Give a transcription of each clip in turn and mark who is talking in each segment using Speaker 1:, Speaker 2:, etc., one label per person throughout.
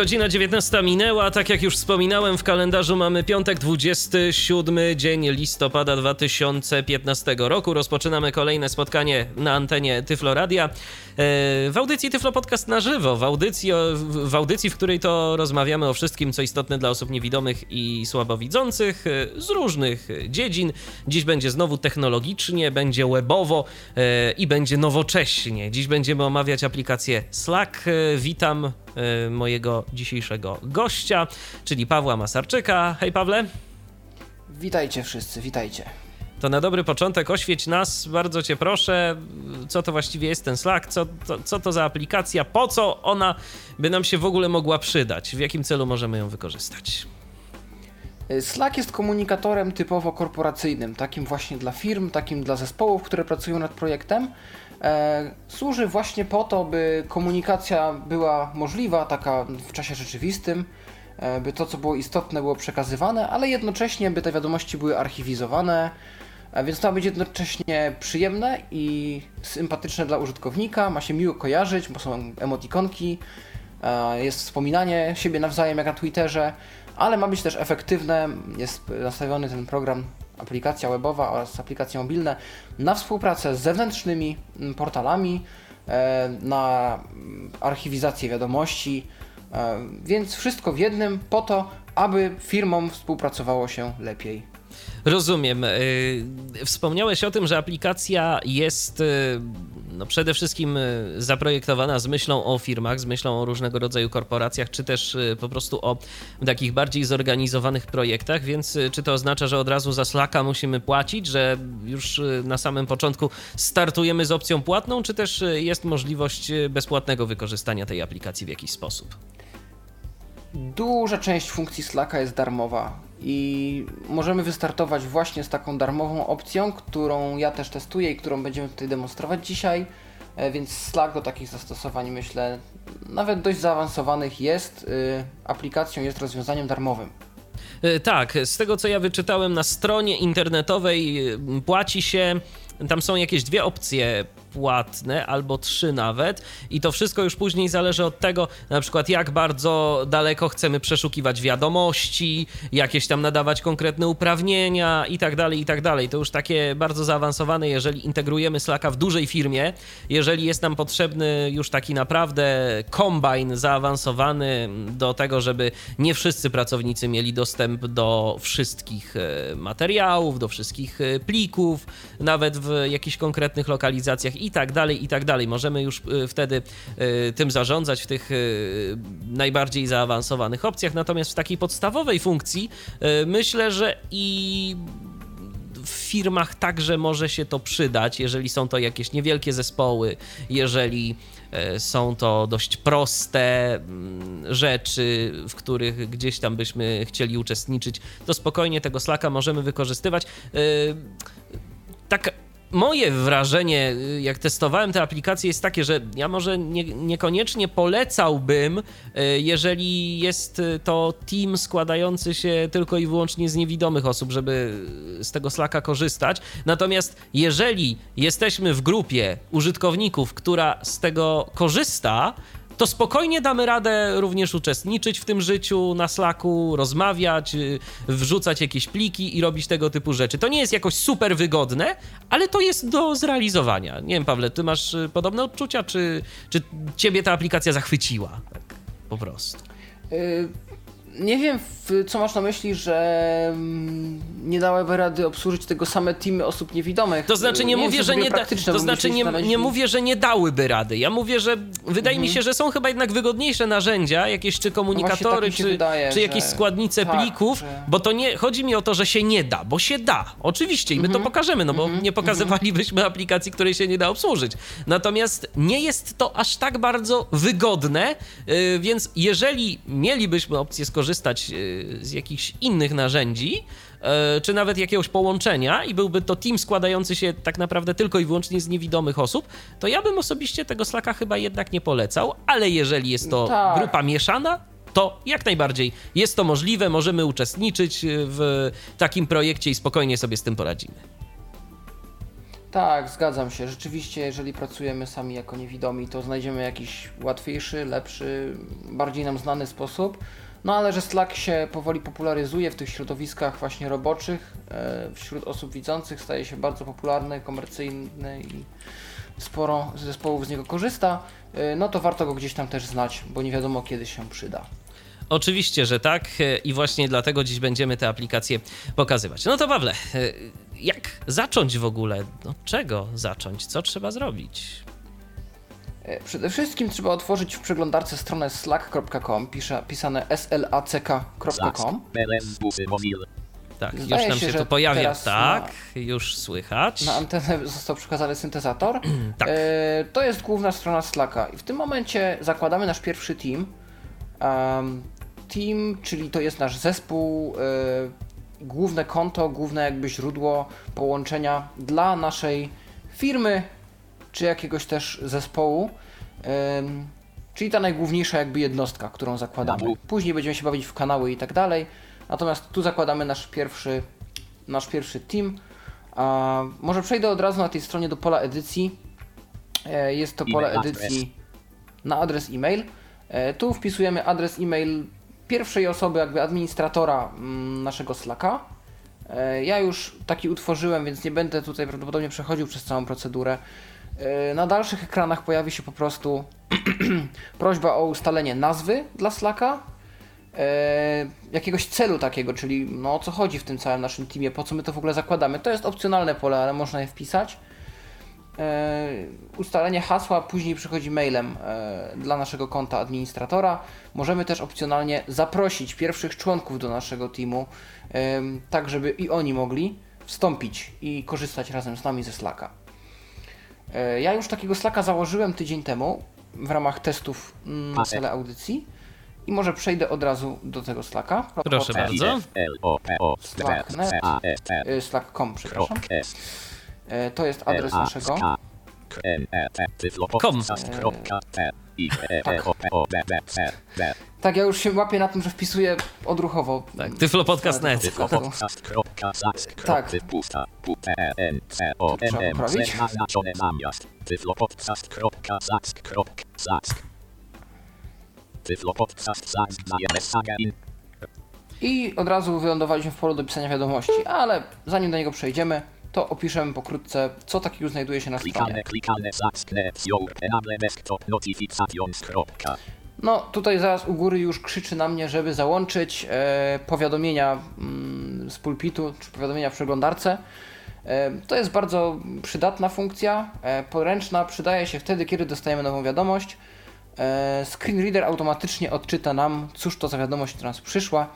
Speaker 1: Godzina 19 minęła, tak jak już wspominałem, w kalendarzu mamy piątek, 27 dzień listopada 2015 roku. Rozpoczynamy kolejne spotkanie na antenie Tyfloradia. E, w audycji Tyflo Podcast na żywo, w audycji, w audycji, w której to rozmawiamy o wszystkim, co istotne dla osób niewidomych i słabowidzących e, z różnych dziedzin. Dziś będzie znowu technologicznie, będzie webowo e, i będzie nowocześnie. Dziś będziemy omawiać aplikację Slack. Witam mojego dzisiejszego gościa, czyli Pawła Masarczyka. Hej Pawle.
Speaker 2: Witajcie wszyscy, witajcie.
Speaker 1: To na dobry początek oświeć nas, bardzo cię proszę, co to właściwie jest ten Slack, co to, co to za aplikacja, po co ona by nam się w ogóle mogła przydać, w jakim celu możemy ją wykorzystać.
Speaker 2: Slack jest komunikatorem typowo korporacyjnym, takim właśnie dla firm, takim dla zespołów, które pracują nad projektem. E, służy właśnie po to, by komunikacja była możliwa, taka w czasie rzeczywistym, e, by to, co było istotne, było przekazywane, ale jednocześnie, by te wiadomości były archiwizowane, e, więc to ma być jednocześnie przyjemne i sympatyczne dla użytkownika, ma się miło kojarzyć, bo są emotikonki, jest wspominanie siebie nawzajem jak na Twitterze, ale ma być też efektywne, jest nastawiony ten program aplikacja webowa oraz aplikacje mobilne na współpracę z zewnętrznymi mm, portalami, e, na mm, archiwizację wiadomości, e, więc wszystko w jednym po to, aby firmom współpracowało się lepiej.
Speaker 1: Rozumiem. E, wspomniałeś o tym, że aplikacja jest no przede wszystkim zaprojektowana z myślą o firmach, z myślą o różnego rodzaju korporacjach, czy też po prostu o takich bardziej zorganizowanych projektach, więc czy to oznacza, że od razu za Slacka musimy płacić, że już na samym początku startujemy z opcją płatną, czy też jest możliwość bezpłatnego wykorzystania tej aplikacji w jakiś sposób?
Speaker 2: Duża część funkcji Slacka jest darmowa i możemy wystartować właśnie z taką darmową opcją, którą ja też testuję i którą będziemy tutaj demonstrować dzisiaj. E, więc Slack do takich zastosowań myślę nawet dość zaawansowanych jest. Y, aplikacją jest rozwiązaniem darmowym.
Speaker 1: E, tak, z tego co ja wyczytałem na stronie internetowej płaci się tam są jakieś dwie opcje płatne, albo trzy nawet, i to wszystko już później zależy od tego, na przykład jak bardzo daleko chcemy przeszukiwać wiadomości, jakieś tam nadawać konkretne uprawnienia i tak dalej, i tak dalej. To już takie bardzo zaawansowane, jeżeli integrujemy Slacka w dużej firmie, jeżeli jest nam potrzebny już taki naprawdę kombajn zaawansowany do tego, żeby nie wszyscy pracownicy mieli dostęp do wszystkich e, materiałów, do wszystkich e, plików, nawet w jakichś konkretnych lokalizacjach i tak dalej, i tak dalej. Możemy już y, wtedy y, tym zarządzać w tych y, najbardziej zaawansowanych opcjach, natomiast w takiej podstawowej funkcji myślę, że i w firmach także może się to przydać, jeżeli są to jakieś niewielkie zespoły, jeżeli są to dość proste mm, rzeczy, w których gdzieś tam byśmy chcieli uczestniczyć, to spokojnie tego Slacka możemy wykorzystywać. Tak moje wrażenie, y, jak testowałem te aplikacje, jest takie, że ja może nie, niekoniecznie polecałbym, y, jeżeli jest y, to team składający się tylko i wyłącznie z niewidomych osób, żeby z tego Slacka korzystać. Natomiast jeżeli jesteśmy w grupie użytkowników, która z tego korzysta, to spokojnie damy radę również uczestniczyć w tym życiu na Slacku, rozmawiać, y, wrzucać jakieś pliki i robić tego typu rzeczy. To nie jest jakoś super wygodne, ale to jest do zrealizowania. Nie wiem, Pawle, ty masz y, podobne odczucia, czy, czy ciebie ta aplikacja zachwyciła? Tak, po prostu.
Speaker 2: Y, nie wiem, co masz na myśli, że mm, nie dałyby rady obsłużyć tego same teamy osób niewidomych.
Speaker 1: To znaczy nie, nie mówię, że nie da, to znaczy nie, nie mówię, że nie dałyby rady. Ja mówię, że wydaje mhm. mi się, że są chyba jednak wygodniejsze narzędzia, jakieś czy komunikatory, no czy, wydaje, czy jakieś składnice tak, plików, że... bo to nie chodzi mi o to, że się nie da, bo się da. Oczywiście i my mhm. to pokażemy, no bo mhm. nie pokazywalibyśmy aplikacji, której się nie da obsłużyć. Natomiast nie jest to aż tak bardzo wygodne, yy, więc jeżeli mielibyśmy opcję skorzystać yy, z jakichś innych narzędzi, e, czy nawet jakiegoś połączenia i byłby to team składający się tak naprawdę tylko i wyłącznie z niewidomych osób, to ja bym osobiście tego Slacka chyba jednak nie polecał, ale jeżeli jest to tak. grupa mieszana, to jak najbardziej jest to możliwe, możemy uczestniczyć w takim projekcie i spokojnie sobie z tym poradzimy.
Speaker 2: Tak, zgadzam się. Rzeczywiście, jeżeli pracujemy sami jako niewidomi, to znajdziemy jakiś łatwiejszy, lepszy, bardziej nam znany sposób. No ale że Slack się powoli popularyzuje w tych środowiskach właśnie roboczych, e, wśród osób widzących staje się bardzo popularny, komercyjny i sporo zespołów z niego korzysta, e, no to warto go gdzieś tam też znać, bo nie wiadomo kiedy się przyda.
Speaker 1: Oczywiście, że tak e, i właśnie dlatego dziś będziemy te aplikacje pokazywać. No to Pawle, jak zacząć w ogóle? No, czego zacząć? Co trzeba zrobić?
Speaker 2: E, przede wszystkim trzeba otworzyć w przeglądarce stronę slack.com, pisane slack.com.
Speaker 1: Tak, już nam się, się to pojawia. Tak, na, już słychać.
Speaker 2: Na antenę został przekazany syntezator. tak. E, to jest główna strona Slacka i w tym momencie zakładamy nasz pierwszy team. Um, team, czyli to jest nasz zespół, e, główne konto, główne jakby źródło połączenia dla naszej firmy, czy jakiegoś też zespołu. Czyli ta najgłówniejsza jakby jednostka, którą zakładamy. Później będziemy się bawić w kanały i tak dalej. Natomiast tu zakładamy nasz pierwszy, nasz pierwszy team. A może przejdę od razu na tej stronie do pola edycji. E, jest to pole edycji na adres e-mail. E, tu wpisujemy adres e-mail pierwszej osoby, jakby administratora mm, naszego Slacka. E, ja już taki utworzyłem, więc nie będę tutaj prawdopodobnie przechodził przez całą procedurę. E, na dalszych ekranach pojawi się po prostu prośba o ustalenie nazwy dla Slacka, e, jakiegoś celu takiego, czyli no o co chodzi w tym całym naszym teamie, po co my to w ogóle zakładamy. To jest opcjonalne pole, ale można je wpisać. E, ustalenie hasła później przychodzi mailem dla naszego konta administratora. Możemy też opcjonalnie zaprosić pierwszych członków do naszego teamu, tak żeby i oni mogli wstąpić i korzystać razem z nami ze Slacka. E, ja już takiego Slacka założyłem tydzień temu w ramach testów na cele audycji i może przejdę od razu do tego Slacka.
Speaker 1: Proszę bardzo.
Speaker 2: Slack.net, e, Slack.com, przepraszam. E, to jest adres naszego.
Speaker 1: Com.
Speaker 2: Tak. tak, ja już się łapię na tym, że wpisuję odruchowo.
Speaker 1: Tak, tyflopodcast.net.
Speaker 2: Tak. Trzeba poprawić. I od razu wylądowaliśmy w polu do pisania wiadomości, ale zanim do niego przejdziemy, to opiszemy pokrótce, co takiego znajduje się na stronie. No, tutaj zaraz u góry już krzyczy na mnie, żeby załączyć e, powiadomienia mm, z pulpitu, czy powiadomienia w przeglądarce. E, to jest bardzo przydatna funkcja, e, poręczna, przydaje się wtedy, kiedy dostajemy nową wiadomość. E, screen reader automatycznie odczyta nam, cóż to za wiadomość, która nas przyszła.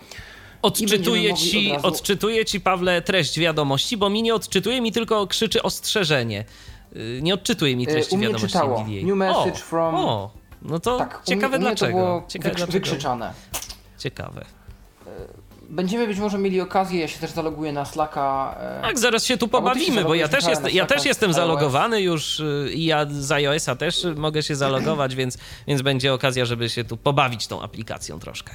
Speaker 1: Odczytuje ci, razu... odczytuje ci, Pawle, treść wiadomości, bo mi nie odczytuje, mi tylko krzyczy ostrzeżenie. Y, nie odczytuje mi treści
Speaker 2: u mnie
Speaker 1: wiadomości.
Speaker 2: czytało. New message
Speaker 1: o,
Speaker 2: from...
Speaker 1: O, no to tak, ciekawe dlaczego. To było ciekawe
Speaker 2: wykrzyczane.
Speaker 1: Ciekawe.
Speaker 2: Y, będziemy być może mieli okazję, ja się też zaloguję na Slacka.
Speaker 1: Y, tak, zaraz się tu pobawimy, się bo ja też, jest, ja też jestem zalogowany już i ja z iOS-a też mogę się zalogować, więc, więc będzie okazja, żeby się tu pobawić tą aplikacją troszkę.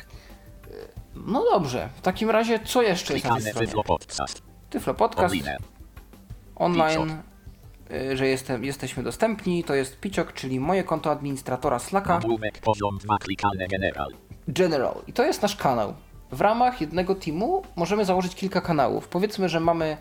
Speaker 2: No dobrze, w takim razie co jeszcze jest na tej stronie? Tyflo Podcast. Tyflo Podcast. Online, y, że jestem, jesteśmy dostępni. To jest Piciok, czyli moje konto administratora Slacka. General. I to jest nasz kanał. W ramach jednego teamu możemy założyć kilka kanałów. Powiedzmy, że mamy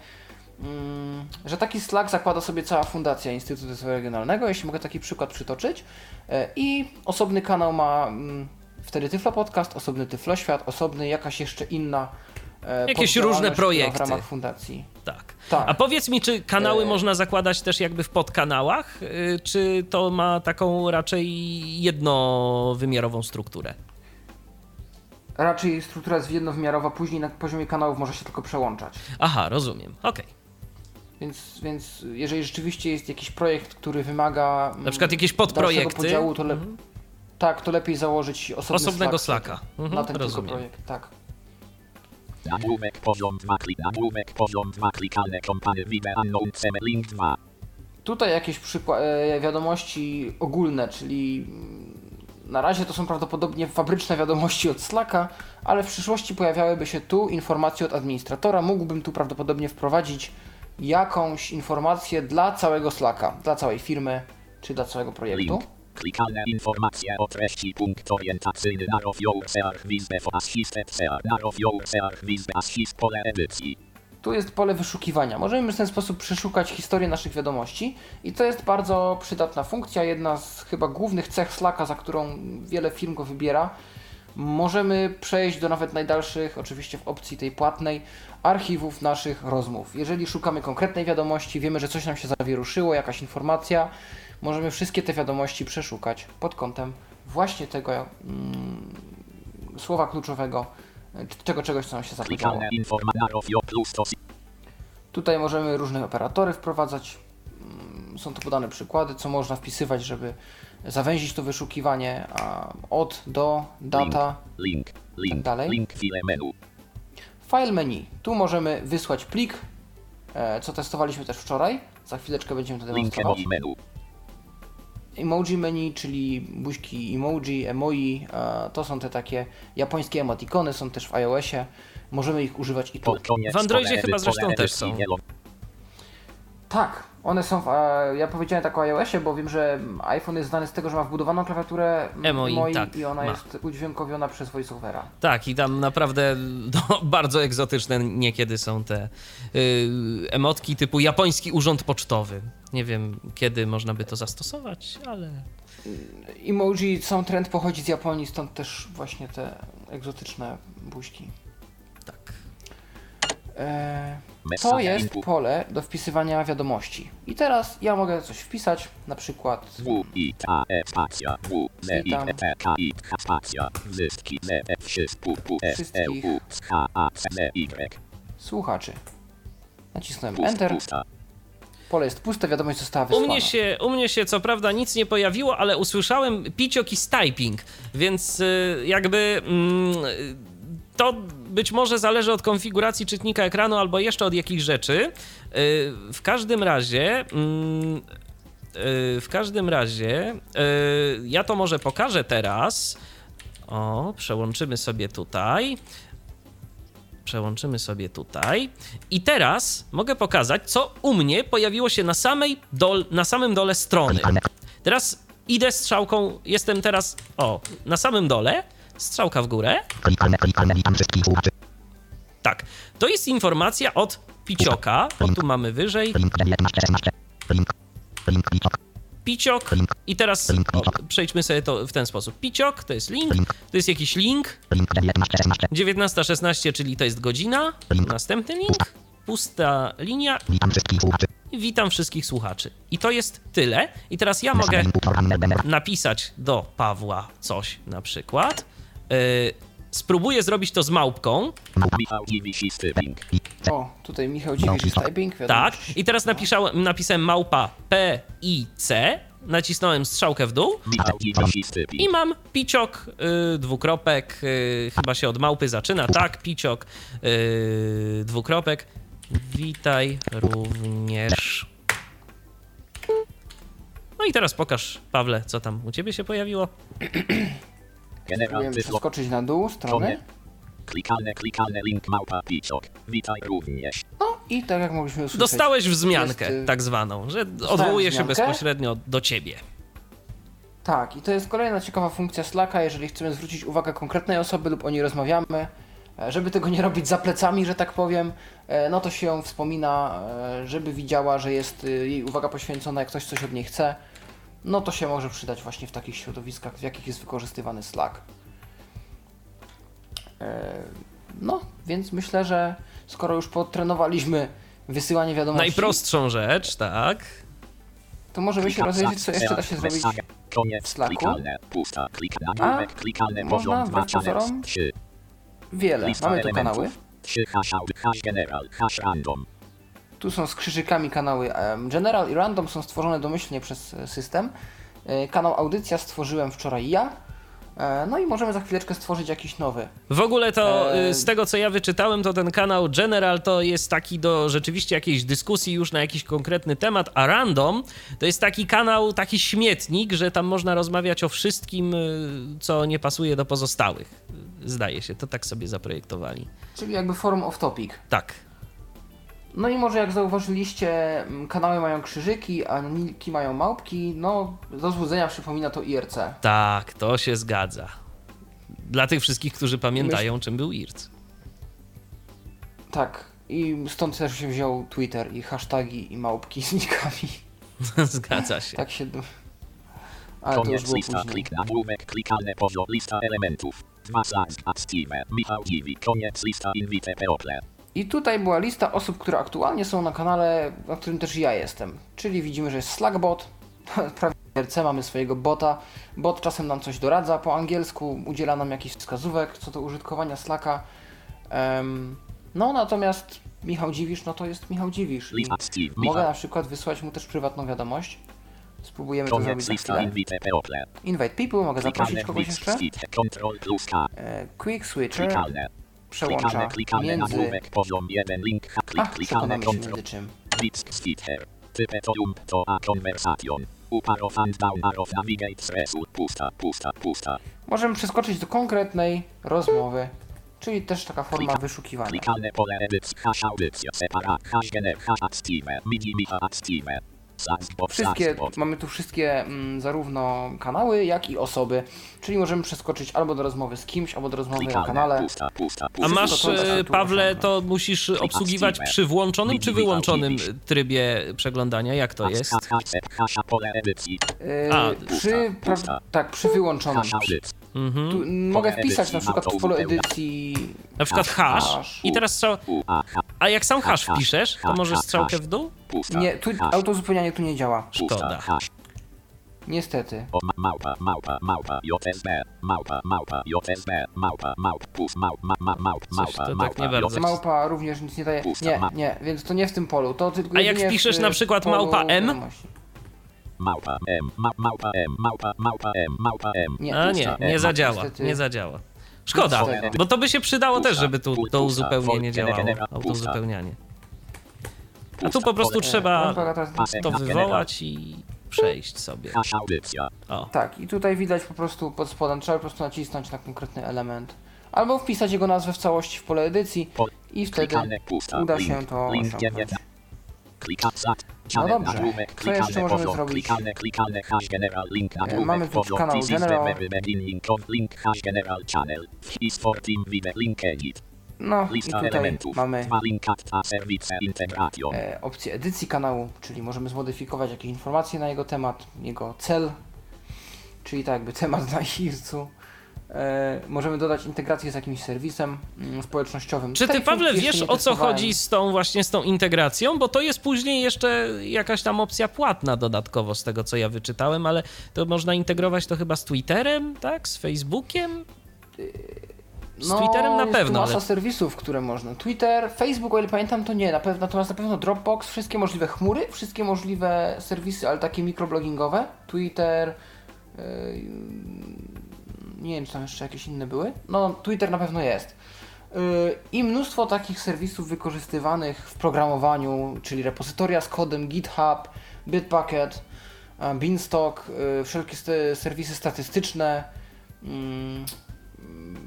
Speaker 2: mm, że taki Slack zakłada sobie cała fundacja Instytutu Regionalnego, jeśli mogę taki przykład przytoczyć. Y, I osobny kanał ma mm, wtedy Tyflo Podcast, osobny Tyflo Świat, osobny jakaś jeszcze inna
Speaker 1: e, Jakieś różne projekty.
Speaker 2: W ramach fundacji.
Speaker 1: Tak. tak. A powiedz mi, czy kanały e... można zakładać też jakby w podkanałach, y, czy to ma taką raczej jednowymiarową strukturę?
Speaker 2: Raczej struktura jest jednowymiarowa, później na poziomie kanałów może się tylko przełączać.
Speaker 1: Aha, rozumiem. Okej. Okay.
Speaker 2: Więc, więc jeżeli rzeczywiście jest jakiś projekt, który wymaga.
Speaker 1: Na przykład jakieś podprojekty.
Speaker 2: podziału, to, le mhm. Tak, to lepiej założyć
Speaker 1: osobnego slacka.
Speaker 2: Mhm, na ten rozumiem. tylko projekt, tak.
Speaker 3: Nagłówek poziom 2, klik, nagłówek poziom 2, klikalne kompany wibe announceme link 2.
Speaker 2: Tutaj jakieś e, wiadomości ogólne, czyli na razie to są prawdopodobnie fabryczne wiadomości od Slacka, ale w przyszłości pojawiałyby się tu informacje od administratora. Mógłbym tu prawdopodobnie wprowadzić jakąś informację dla całego Slacka, dla całej firmy czy dla całego projektu.
Speaker 3: Link. Klikalne informacje o treści punkt orientacyjny na rozwiązach wizbę w asystetce na rozwiązach wizbę asist pole edycji.
Speaker 2: Tu jest pole wyszukiwania. Możemy w ten sposób przeszukać historię naszych wiadomości i to jest bardzo przydatna funkcja, jedna z chyba głównych cech Slacka, za którą wiele firm go wybiera. Możemy przejść do nawet najdalszych, oczywiście w opcji tej płatnej, archiwów naszych rozmów. Jeżeli szukamy konkretnej wiadomości, wiemy, że coś nam się zawieruszyło, jakaś informacja, możemy wszystkie te wiadomości przeszukać pod kątem właśnie tego mm, słowa kluczowego, czego czegoś, co nam się zapytało. Tutaj możemy różne operatory wprowadzać. Mm, Są to podane przykłady, co można wpisywać, żeby zawęzić to wyszukiwanie a od, do, data,
Speaker 3: link. Link.
Speaker 2: dalej.
Speaker 3: Link file menu.
Speaker 2: file menu. Tu możemy wysłać plik, e, co testowaliśmy też wczoraj. Za chwileczkę będziemy to
Speaker 3: Link
Speaker 2: demonstrować.
Speaker 3: emoji menu.
Speaker 2: Emoji menu, czyli buźki emoji, emoi, e, to są te takie japońskie emotikony, są też w iOSie. Możemy ich używać i tu.
Speaker 1: W Androidzie chyba zresztą też są.
Speaker 2: Tak, one są. W, e, ja powiedziałem tak o iOSie, bo wiem, że iPhone jest znany z tego, że ma wbudowaną klawiaturę
Speaker 1: Emoi, tak,
Speaker 2: i ona
Speaker 1: ma.
Speaker 2: jest udźwiękowiona przez VoiceOvera.
Speaker 1: Tak, i tam naprawdę no, bardzo egzotyczne niekiedy są te y, emotki typu japoński urząd pocztowy. Nie wiem, kiedy można by to zastosować, ale
Speaker 2: Emoji, sam trend pochodzi z Japonii, stąd też właśnie te egzotyczne buźki.
Speaker 1: tak.
Speaker 2: E, to jest pole do wpisywania wiadomości. I teraz ja mogę coś wpisać, na przykład
Speaker 3: W, I, K, E, spacja, W, Z, I. E, T, K, I, H, spacja, Zyski, Z, E, wszystko, P, S, E. U, S, H, A, C, Z, Y.
Speaker 2: słuchaczy. Nacisnąłem Enter, pole jest puste, wiadomość została
Speaker 1: U
Speaker 2: wysłana.
Speaker 1: mnie, się, u mnie się co prawda nic nie pojawiło, ale usłyszałem piciok i typing, więc y, jakby mm, to być może zależy od konfiguracji czytnika ekranu albo jeszcze od jakichś rzeczy. Y, w każdym razie. mm, y, w każdym razie, y, ja to może pokażę teraz. O, przełączymy sobie tutaj. Przełączymy sobie tutaj. I teraz mogę pokazać, co u mnie pojawiło się na, samej dol, na samym dole strony. Teraz idę strzałką, jestem teraz, o, na samym dole, strzałka w górę. Tak, to jest informacja od Picioka, o tu mamy wyżej,
Speaker 4: Link 19, 16. Link. Link, klikok.
Speaker 1: Piciok i teraz o, przejdźmy sobie to w ten sposób. Piciok to jest link, to jest jakiś link,
Speaker 4: Link 19, 16.
Speaker 1: 19.16, czyli to jest godzina, następny link, pusta linia
Speaker 4: witam wszystkich słuchaczy.
Speaker 1: I to jest tyle. I teraz ja mogę napisać do Pawła coś na przykład. Yy, spróbuję zrobić to z małpką.
Speaker 3: Michał Dziwisz Styping.
Speaker 2: O, tutaj Michał Dziwisz z typing.
Speaker 1: Tak.
Speaker 2: wiadomość.
Speaker 1: I teraz napisałem, napisałem małpa P I C. Nacisnąłem strzałkę w dół
Speaker 3: Michał Dziwisz Styping.
Speaker 1: i mam piciok, y, dwukropek, y, chyba się od małpy zaczyna, tak, piciok, y, dwukropek. Witaj również. No i teraz pokaż, Pawle, co tam u ciebie się pojawiło.
Speaker 3: General
Speaker 2: przeskoczyć na dół strony.
Speaker 3: Klikalne, klikalne link małpa Piciok. Witaj również.
Speaker 2: No i tak jak mogliśmy usłyszeć.
Speaker 1: Dostałeś wzmiankę,
Speaker 2: jest, y,
Speaker 1: tak zwaną, że odwołuje się bezpośrednio do ciebie.
Speaker 2: Tak, i to jest kolejna ciekawa funkcja Slacka, jeżeli chcemy zwrócić uwagę konkretnej osoby lub o niej rozmawiamy. e, Żeby tego nie robić za plecami, że tak powiem, e, no to się ją wspomina, e, żeby widziała, że jest y, jej uwaga poświęcona, jak ktoś coś od niej chce. No to się może przydać właśnie w takich środowiskach, w jakich jest wykorzystywany Slack. E, No, więc myślę, że skoro już potrenowaliśmy wysyłanie wiadomości,
Speaker 1: Najprostszą rzecz, tak.
Speaker 2: to możemy się rozejrzeć, co jeszcze da się zrobić w Slacku. A, można
Speaker 3: poziom 2
Speaker 2: wbrew pozorom?
Speaker 3: 3.
Speaker 2: wiele. Mamy tu kanały.
Speaker 3: 3 hash out. Hash general. Hash random.
Speaker 2: Tu są z krzyżykami kanały General i Random są stworzone domyślnie przez e, system. E, Kanał Audycja stworzyłem wczoraj ja. E, No i możemy za chwileczkę stworzyć jakiś nowy.
Speaker 1: W ogóle to z tego co ja wyczytałem, to ten kanał General to jest taki do rzeczywiście jakiejś dyskusji już na jakiś konkretny temat, a Random to jest taki kanał, taki śmietnik, że tam można rozmawiać o wszystkim, co nie pasuje do pozostałych. Zdaje się, to tak sobie zaprojektowali.
Speaker 2: Czyli jakby forum off topic.
Speaker 1: Tak.
Speaker 2: No i może jak zauważyliście, m, kanały mają krzyżyki, a niki mają małpki. No, do złudzenia przypomina to IRC.
Speaker 1: Tak, to się zgadza. Dla tych wszystkich, którzy pamiętają, czym był IRC.
Speaker 2: Tak. I stąd też się wziął Twitter i hasztagi i małpki z nikami.
Speaker 1: Zgadza się.
Speaker 2: Tak się... Ale to już
Speaker 3: Koniec
Speaker 2: było
Speaker 3: lista.
Speaker 2: później.
Speaker 3: Klik nagłówek. Klikalne. Lista elementów. Dwa slash active. Michał Dziwi. Koniec lista. Invite People.
Speaker 2: I tutaj była lista osób, które aktualnie są na kanale, na którym też ja jestem. Czyli widzimy, że jest Slackbot, prawie RC mamy swojego bota. Bot czasem nam coś doradza po angielsku, udziela nam jakichś wskazówek co do użytkowania Slacka. Em, no natomiast Michał Dziwisz, no to jest Michał Dziwisz. I mogę na przykład wysłać mu też prywatną wiadomość. Spróbujemy to zrobić za chwilę.
Speaker 3: Invite People.
Speaker 2: Mogę zaprosić kogoś jeszcze. E, Quick Switcher. Przełącza
Speaker 3: Klikalne. Klikalne.
Speaker 2: między...
Speaker 3: Nagłówek. Poziom 1. Link. Klik. Control.
Speaker 2: między czym.
Speaker 3: Blitzk Switcher. Type to jump to a conversation. Upar of and down arrow navigate result. Pusta, pusta, pusta.
Speaker 2: Możemy przeskoczyć do konkretnej rozmowy, czyli też taka forma wyszukiwania.
Speaker 3: Klikalne pole edycji. Hash audycja. Separat. Hash gener. Hash active. Midi micha active. Saxbot.
Speaker 2: Wszystkie, mamy tu wszystkie mm, zarówno kanały, jak i osoby, czyli możemy przeskoczyć albo do rozmowy z kimś, albo do rozmowy na kanale.
Speaker 3: Pusta, pusta,
Speaker 1: A
Speaker 3: pusta.
Speaker 1: masz,
Speaker 2: Wszystko to
Speaker 1: e, Pawle, to musisz obsługiwać przy włączonym czy wyłączonym trybie przeglądania? Jak to jest?
Speaker 2: Yy,
Speaker 1: A,
Speaker 2: przy, pra, tak, przy wyłączonym.
Speaker 3: Audycji.
Speaker 1: Mhm.
Speaker 2: Tu, mogę wpisać na przykład w polu edycji
Speaker 1: Na przykład hash i teraz co?
Speaker 3: U, a,
Speaker 1: jak sam hash wpiszesz, to możesz strzałkę w dół?
Speaker 2: Nie, tu autozupełnianie tu nie działa.
Speaker 1: szkoda.
Speaker 2: Niestety.
Speaker 3: Małpa, małpa, małpa, JSB, małpa, małpa, JSB, małpa, małp, pus, małp, ma, ma, małp,
Speaker 1: Coś
Speaker 3: małpa,
Speaker 1: to tak
Speaker 3: małpa.
Speaker 2: Małpa również nic nie daje. Nie, nie, więc to nie w tym polu. To tylko
Speaker 1: A jak wpiszesz na przykład małpa M?
Speaker 2: wiadomości.
Speaker 3: Małpa, M, ma, małpa, M, małpa, małpa, M, małpa, M.
Speaker 2: Nie,
Speaker 1: A nie, nie zadziała,
Speaker 2: niestety.
Speaker 1: nie zadziała. Szkoda, bo to by się przydało też, żeby tu to uzupełnienie działało, autouzupełnianie. A tu po prostu trzeba to wywołać i przejść sobie. O,
Speaker 2: Tak, i tutaj widać po prostu pod spodem, trzeba po prostu nacisnąć na konkretny element. Albo wpisać jego nazwę w całości w pole edycji i wtedy uda się to osiągnąć.
Speaker 3: 9. Klika zat.
Speaker 2: No dobrze. Co jeszcze możemy zrobić?
Speaker 3: Klikalne, klikalne hash general link nagłówek
Speaker 2: mamy tu kanał general.
Speaker 3: of link hash general channel. Is for team with link edit.
Speaker 2: No i
Speaker 3: Lista
Speaker 2: tutaj
Speaker 3: elementów.
Speaker 2: mamy
Speaker 3: link
Speaker 2: e, opcję edycji kanału, czyli możemy zmodyfikować jakieś informacje na jego temat, jego cel, czyli tak jakby temat na IRC-u. E, możemy dodać integrację z jakimś serwisem mm, społecznościowym.
Speaker 1: Czy ty, Pawle, wiesz o co chodzi z tą właśnie z tą integracją? Bo to jest później jeszcze jakaś tam opcja płatna dodatkowo z tego, co ja wyczytałem, ale to można integrować to chyba z Twitterem, tak? Z Facebookiem? Z Twitterem na
Speaker 2: No, jest
Speaker 1: pewno,
Speaker 2: masa
Speaker 1: ale
Speaker 2: serwisów, które można. Twitter, Facebook, o ile pamiętam, to nie. Na pewno, natomiast na pewno Dropbox, wszystkie możliwe chmury, wszystkie możliwe serwisy, ale takie mikroblogingowe. Twitter, yy, nie wiem, czy tam jeszcze jakieś inne były. No, Twitter na pewno jest. Yy, I mnóstwo takich serwisów wykorzystywanych w programowaniu, czyli repozytoria z kodem, GitHub, Bitbucket, e, Beanstalk, yy, wszelkie serwisy statystyczne, mm,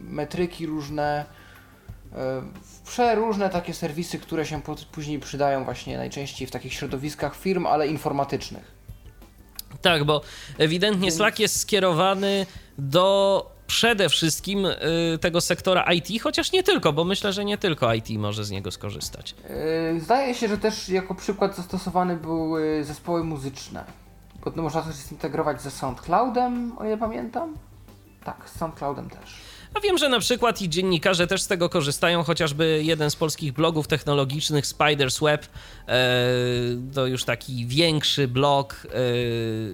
Speaker 2: metryki różne, przeróżne takie serwisy, które się później przydają właśnie najczęściej w takich środowiskach firm, ale informatycznych.
Speaker 1: Tak, bo ewidentnie
Speaker 2: Więc-
Speaker 1: Slack jest skierowany do przede wszystkim y, tego sektora IT, chociaż nie tylko, bo myślę, że nie tylko IT może z niego skorzystać.
Speaker 2: E, Zdaje się, że też jako przykład zastosowany były zespoły muzyczne. Bo można też zintegrować ze SoundCloudem, o ile pamiętam. Tak, z SoundCloudem też.
Speaker 1: A wiem, że na przykład i dziennikarze też z tego korzystają, chociażby jeden z polskich blogów technologicznych, Spider's Web, e, to już taki większy blog, e,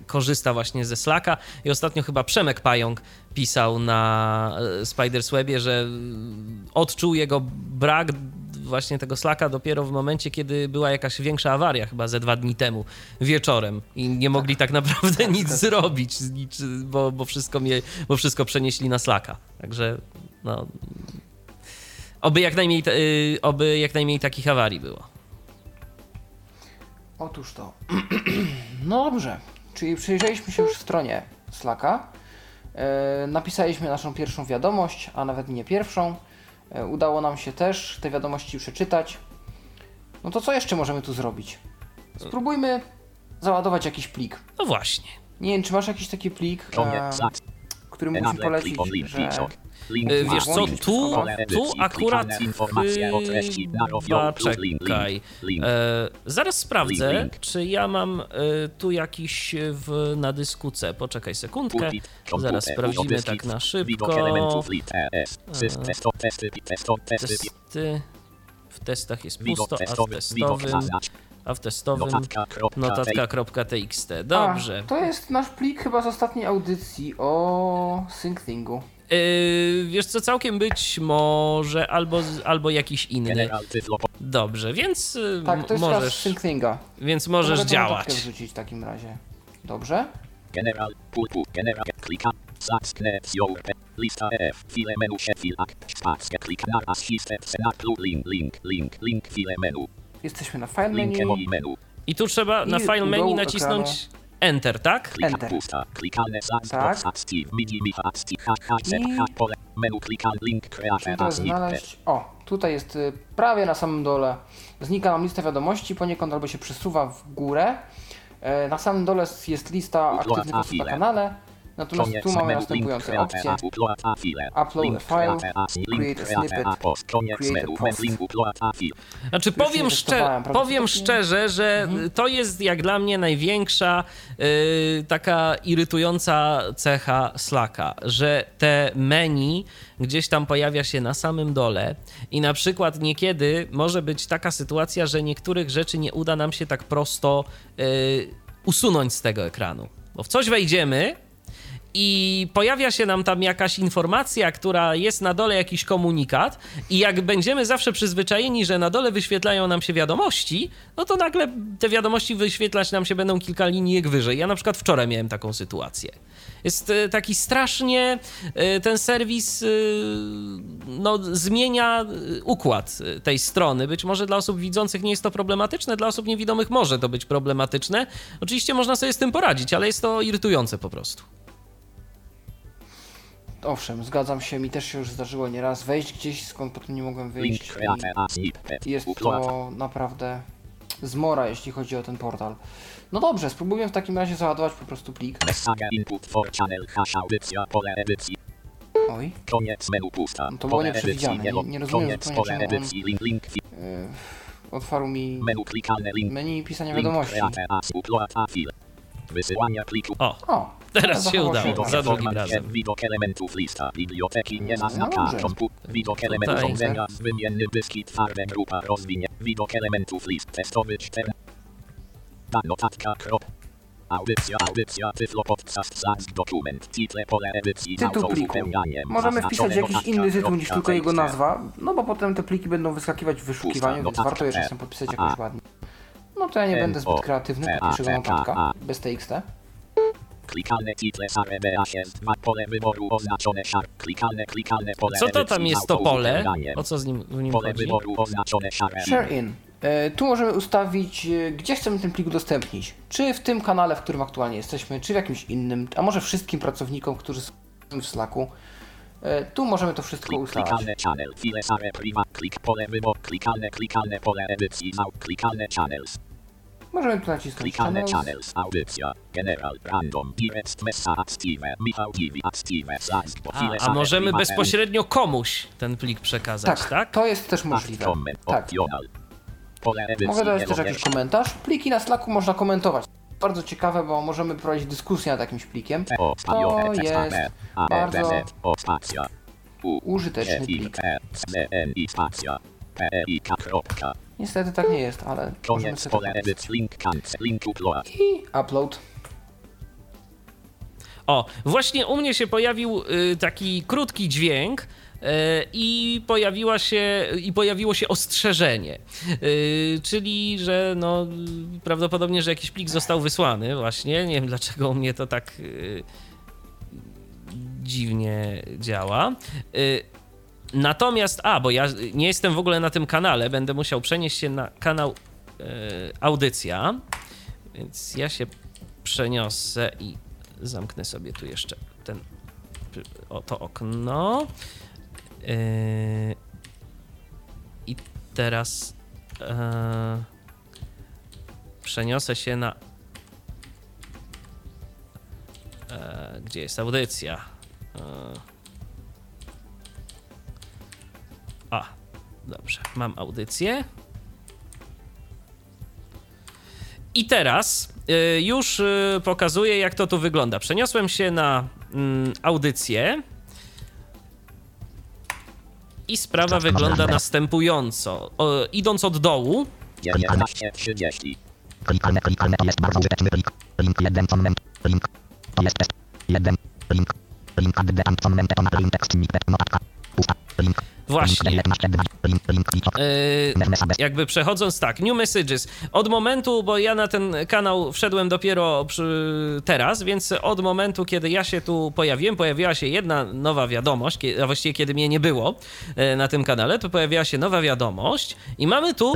Speaker 1: korzysta właśnie ze Slacka. I ostatnio chyba Przemek Pająk pisał na e, Spider's Webie, że mm, odczuł jego brak właśnie tego Slacka dopiero w momencie, kiedy była jakaś większa awaria, chyba ze dwa dni temu, wieczorem i nie mogli tak, naprawdę nic zrobić, nic, bo, bo, wszystko mnie, bo wszystko przenieśli na Slacka. Także no... Oby jak najmniej, y, oby jak najmniej takich awarii było.
Speaker 2: Otóż to. No dobrze, czyli przyjrzeliśmy się już stronie Slacka. E, napisaliśmy naszą pierwszą wiadomość, a nawet nie pierwszą. E, udało nam się też te wiadomości przeczytać. No to co jeszcze możemy tu zrobić? Spróbujmy załadować jakiś plik.
Speaker 1: No właśnie.
Speaker 2: Nie wiem, czy masz jakiś taki plik, e, który mógłbyś polecić, że
Speaker 3: Ma
Speaker 1: Wiesz co, tu, tu akurat chyba
Speaker 3: link,
Speaker 1: czekaj. E, zaraz sprawdzę, czy ja mam e, tu jakiś w, na dysku C. Poczekaj sekundkę. Zaraz sprawdzimy tak na szybko.
Speaker 3: testy.
Speaker 1: W testach jest pusto, a w testowym, a w testowym notatka.txt. Dobrze.
Speaker 2: A, to jest nasz plik chyba z ostatniej audycji o SyncThingu.
Speaker 1: Yy, wiesz co, całkiem być może, albo, albo jakiś inny. Dobrze, więc y,
Speaker 2: Tak, to jest
Speaker 1: możesz,
Speaker 2: SyncThinga.
Speaker 1: więc możesz
Speaker 2: mogę
Speaker 1: działać.
Speaker 2: wrzucić w takim razie. Dobrze?
Speaker 3: General, pulpu, general, klika, zacknec, jołpe, lista F, file menu się filak, spację, klik na assistant, senat, link, link, link, link, file menu,
Speaker 2: Jesteśmy na file menu.
Speaker 3: menu, menu,
Speaker 1: I tu trzeba na
Speaker 2: I
Speaker 1: file
Speaker 2: u
Speaker 1: menu nacisnąć Enter, tak?
Speaker 2: Enter.
Speaker 3: pusta, klikane,
Speaker 2: Tak. I-
Speaker 3: snippet,
Speaker 2: znaleźć. O, tutaj jest y, prawie na samym dole. Znika nam lista wiadomości, poniekąd albo się przesuwa w górę. E, Na samym dole jest lista aktywnych osób na kanale. Natomiast tu mamy następujące opcje.
Speaker 3: upload a file,
Speaker 2: Upload
Speaker 3: link,
Speaker 2: a file,
Speaker 3: create a,
Speaker 2: snippet, create a post.
Speaker 1: Znaczy powiem, szczer- powiem szczerze, że
Speaker 2: Mhm.
Speaker 1: to jest jak dla mnie największa y, taka irytująca cecha Slacka, że te menu gdzieś tam pojawia się na samym dole i na przykład niekiedy może być taka sytuacja, że niektórych rzeczy nie uda nam się tak prosto y, usunąć z tego ekranu. Bo w coś wejdziemy, i pojawia się nam tam jakaś informacja, która jest na dole jakiś komunikat i jak będziemy zawsze przyzwyczajeni, że na dole wyświetlają nam się wiadomości, no to nagle te wiadomości wyświetlać nam się będą kilka linijek wyżej. Ja na przykład wczoraj miałem taką sytuację. Jest e, taki strasznie e, ten serwis e, no, zmienia układ tej strony. Być może dla osób widzących nie jest to problematyczne, dla osób niewidomych może to być problematyczne. Oczywiście można sobie z tym poradzić, ale jest to irytujące po prostu.
Speaker 2: Owszem, zgadzam się, mi też się już zdarzyło nieraz wejść gdzieś, skąd potem nie mogłem
Speaker 3: link,
Speaker 2: wyjść. jest to naprawdę zmora, jeśli chodzi o ten portal. No dobrze, spróbujemy w takim razie załadować po prostu plik. Oj,
Speaker 3: Koniec menu pusta.
Speaker 2: No to było nieprzewidziane, nie- nie rozumiem
Speaker 3: Koniec
Speaker 2: zupełnie, czemu on-
Speaker 3: link link fi-
Speaker 2: yy, otwarł mi
Speaker 3: menu klikalne link
Speaker 2: menu pisania
Speaker 3: link
Speaker 2: wiadomości.
Speaker 3: a file. Wysyłania pliku.
Speaker 1: O,
Speaker 2: O,
Speaker 1: Teraz się udało. Za drugim razem.
Speaker 3: Widok elementów lista biblioteki nie zaznacza. Widok elementów urządzenia wymienny dyskit twarde grupa rozwinie. Widok elementów list testowy 4. Ta notatka krop. Audycja, audycja, tyflo podcast, zask, dokument, title, pole edycji,
Speaker 2: Tytuł pliku. Możemy wpisać jakiś inny tytuł niż tylko jego nazwa, no bo potem te pliki będą wyskakiwać w wyszukiwaniu, więc warto je czasem podpisać jakoś ładnie. No to ja nie będę zbyt kreatywny, podpiszę go notatka, bez TXT.
Speaker 3: Klikalne title SARBA jest dwa pole wyboru oznaczone szar. Klikalne, klikalne pole
Speaker 1: Co to tam jest to pole? O co z nim, w nim
Speaker 3: Pole
Speaker 1: chodzi?
Speaker 3: wyboru oznaczone szarem.
Speaker 2: Share in. E, Tu możemy ustawić, e, gdzie chcemy ten plik udostępnić. Czy w tym kanale, w którym aktualnie jesteśmy, czy w jakimś innym, a może wszystkim pracownikom, którzy są w Slacku. E, Tu możemy to wszystko ustalać.
Speaker 3: klikalne channel, file sare prima, klik pole wybór, klikalne, klikalne pole edycji, klikalne channels,
Speaker 2: Możemy tu nacisnąć
Speaker 3: klikalne
Speaker 2: channels.
Speaker 3: channels, audycja, general, random, direct, messa, active, Michał TV, active, zask, bo
Speaker 1: A,
Speaker 3: file
Speaker 1: a możemy bezpośrednio komuś ten plik przekazać,
Speaker 2: Tak,
Speaker 1: tak?
Speaker 2: to jest też możliwe.
Speaker 3: comment,
Speaker 2: Tak.
Speaker 3: optional. Pole edycji,
Speaker 2: Mogę dodać też jakiś komentarz. Pliki na Slacku można komentować. Bardzo ciekawe, bo możemy prowadzić dyskusję nad jakimś plikiem.
Speaker 3: o, spalione,
Speaker 2: To jest bardzo użyteczny
Speaker 3: E,
Speaker 2: plik. Niestety tak nie jest, ale możemy
Speaker 3: Koniec
Speaker 2: sobie
Speaker 3: pole edycji, link, cancel, link, upload.
Speaker 2: I upload.
Speaker 1: O, właśnie u mnie się pojawił y, taki krótki dźwięk. y, I pojawiła się, i pojawiło się ostrzeżenie, Y, czyli że no, y, prawdopodobnie, że jakiś plik został wysłany, właśnie. Nie wiem dlaczego u mnie to tak y, dziwnie działa. Y, Natomiast, a, bo ja nie jestem w ogóle na tym kanale, będę musiał przenieść się na kanał y, Audycja, więc ja się przeniosę i zamknę sobie tu jeszcze ten o to okno. Yy, I teraz e, przeniosę się na. E, gdzie jest audycja? E, dobrze, mam audycję. I teraz y, już y, pokazuję, jak to tu wygląda. Przeniosłem się na mm, audycję. I sprawa wygląda następująco. Idąc od dołu,
Speaker 3: 11.30.
Speaker 4: Klikalne, klikalne to jest bardzo użyteczny plik. Link 1 comment. Link. To jest test. 1. Link. Link add and comment to na link text snippet notatka. Pusta. Link.
Speaker 1: Właśnie.
Speaker 4: Link 19 2. Link. Link. Kliczok.
Speaker 1: Yy, jakby przechodząc tak, New Messages. Od momentu, bo ja na ten kanał wszedłem dopiero przy, teraz, więc od momentu, kiedy ja się tu pojawiłem, pojawiła się jedna nowa wiadomość, a właściwie kiedy mnie nie było e, na tym kanale, to pojawiła się nowa wiadomość i mamy tu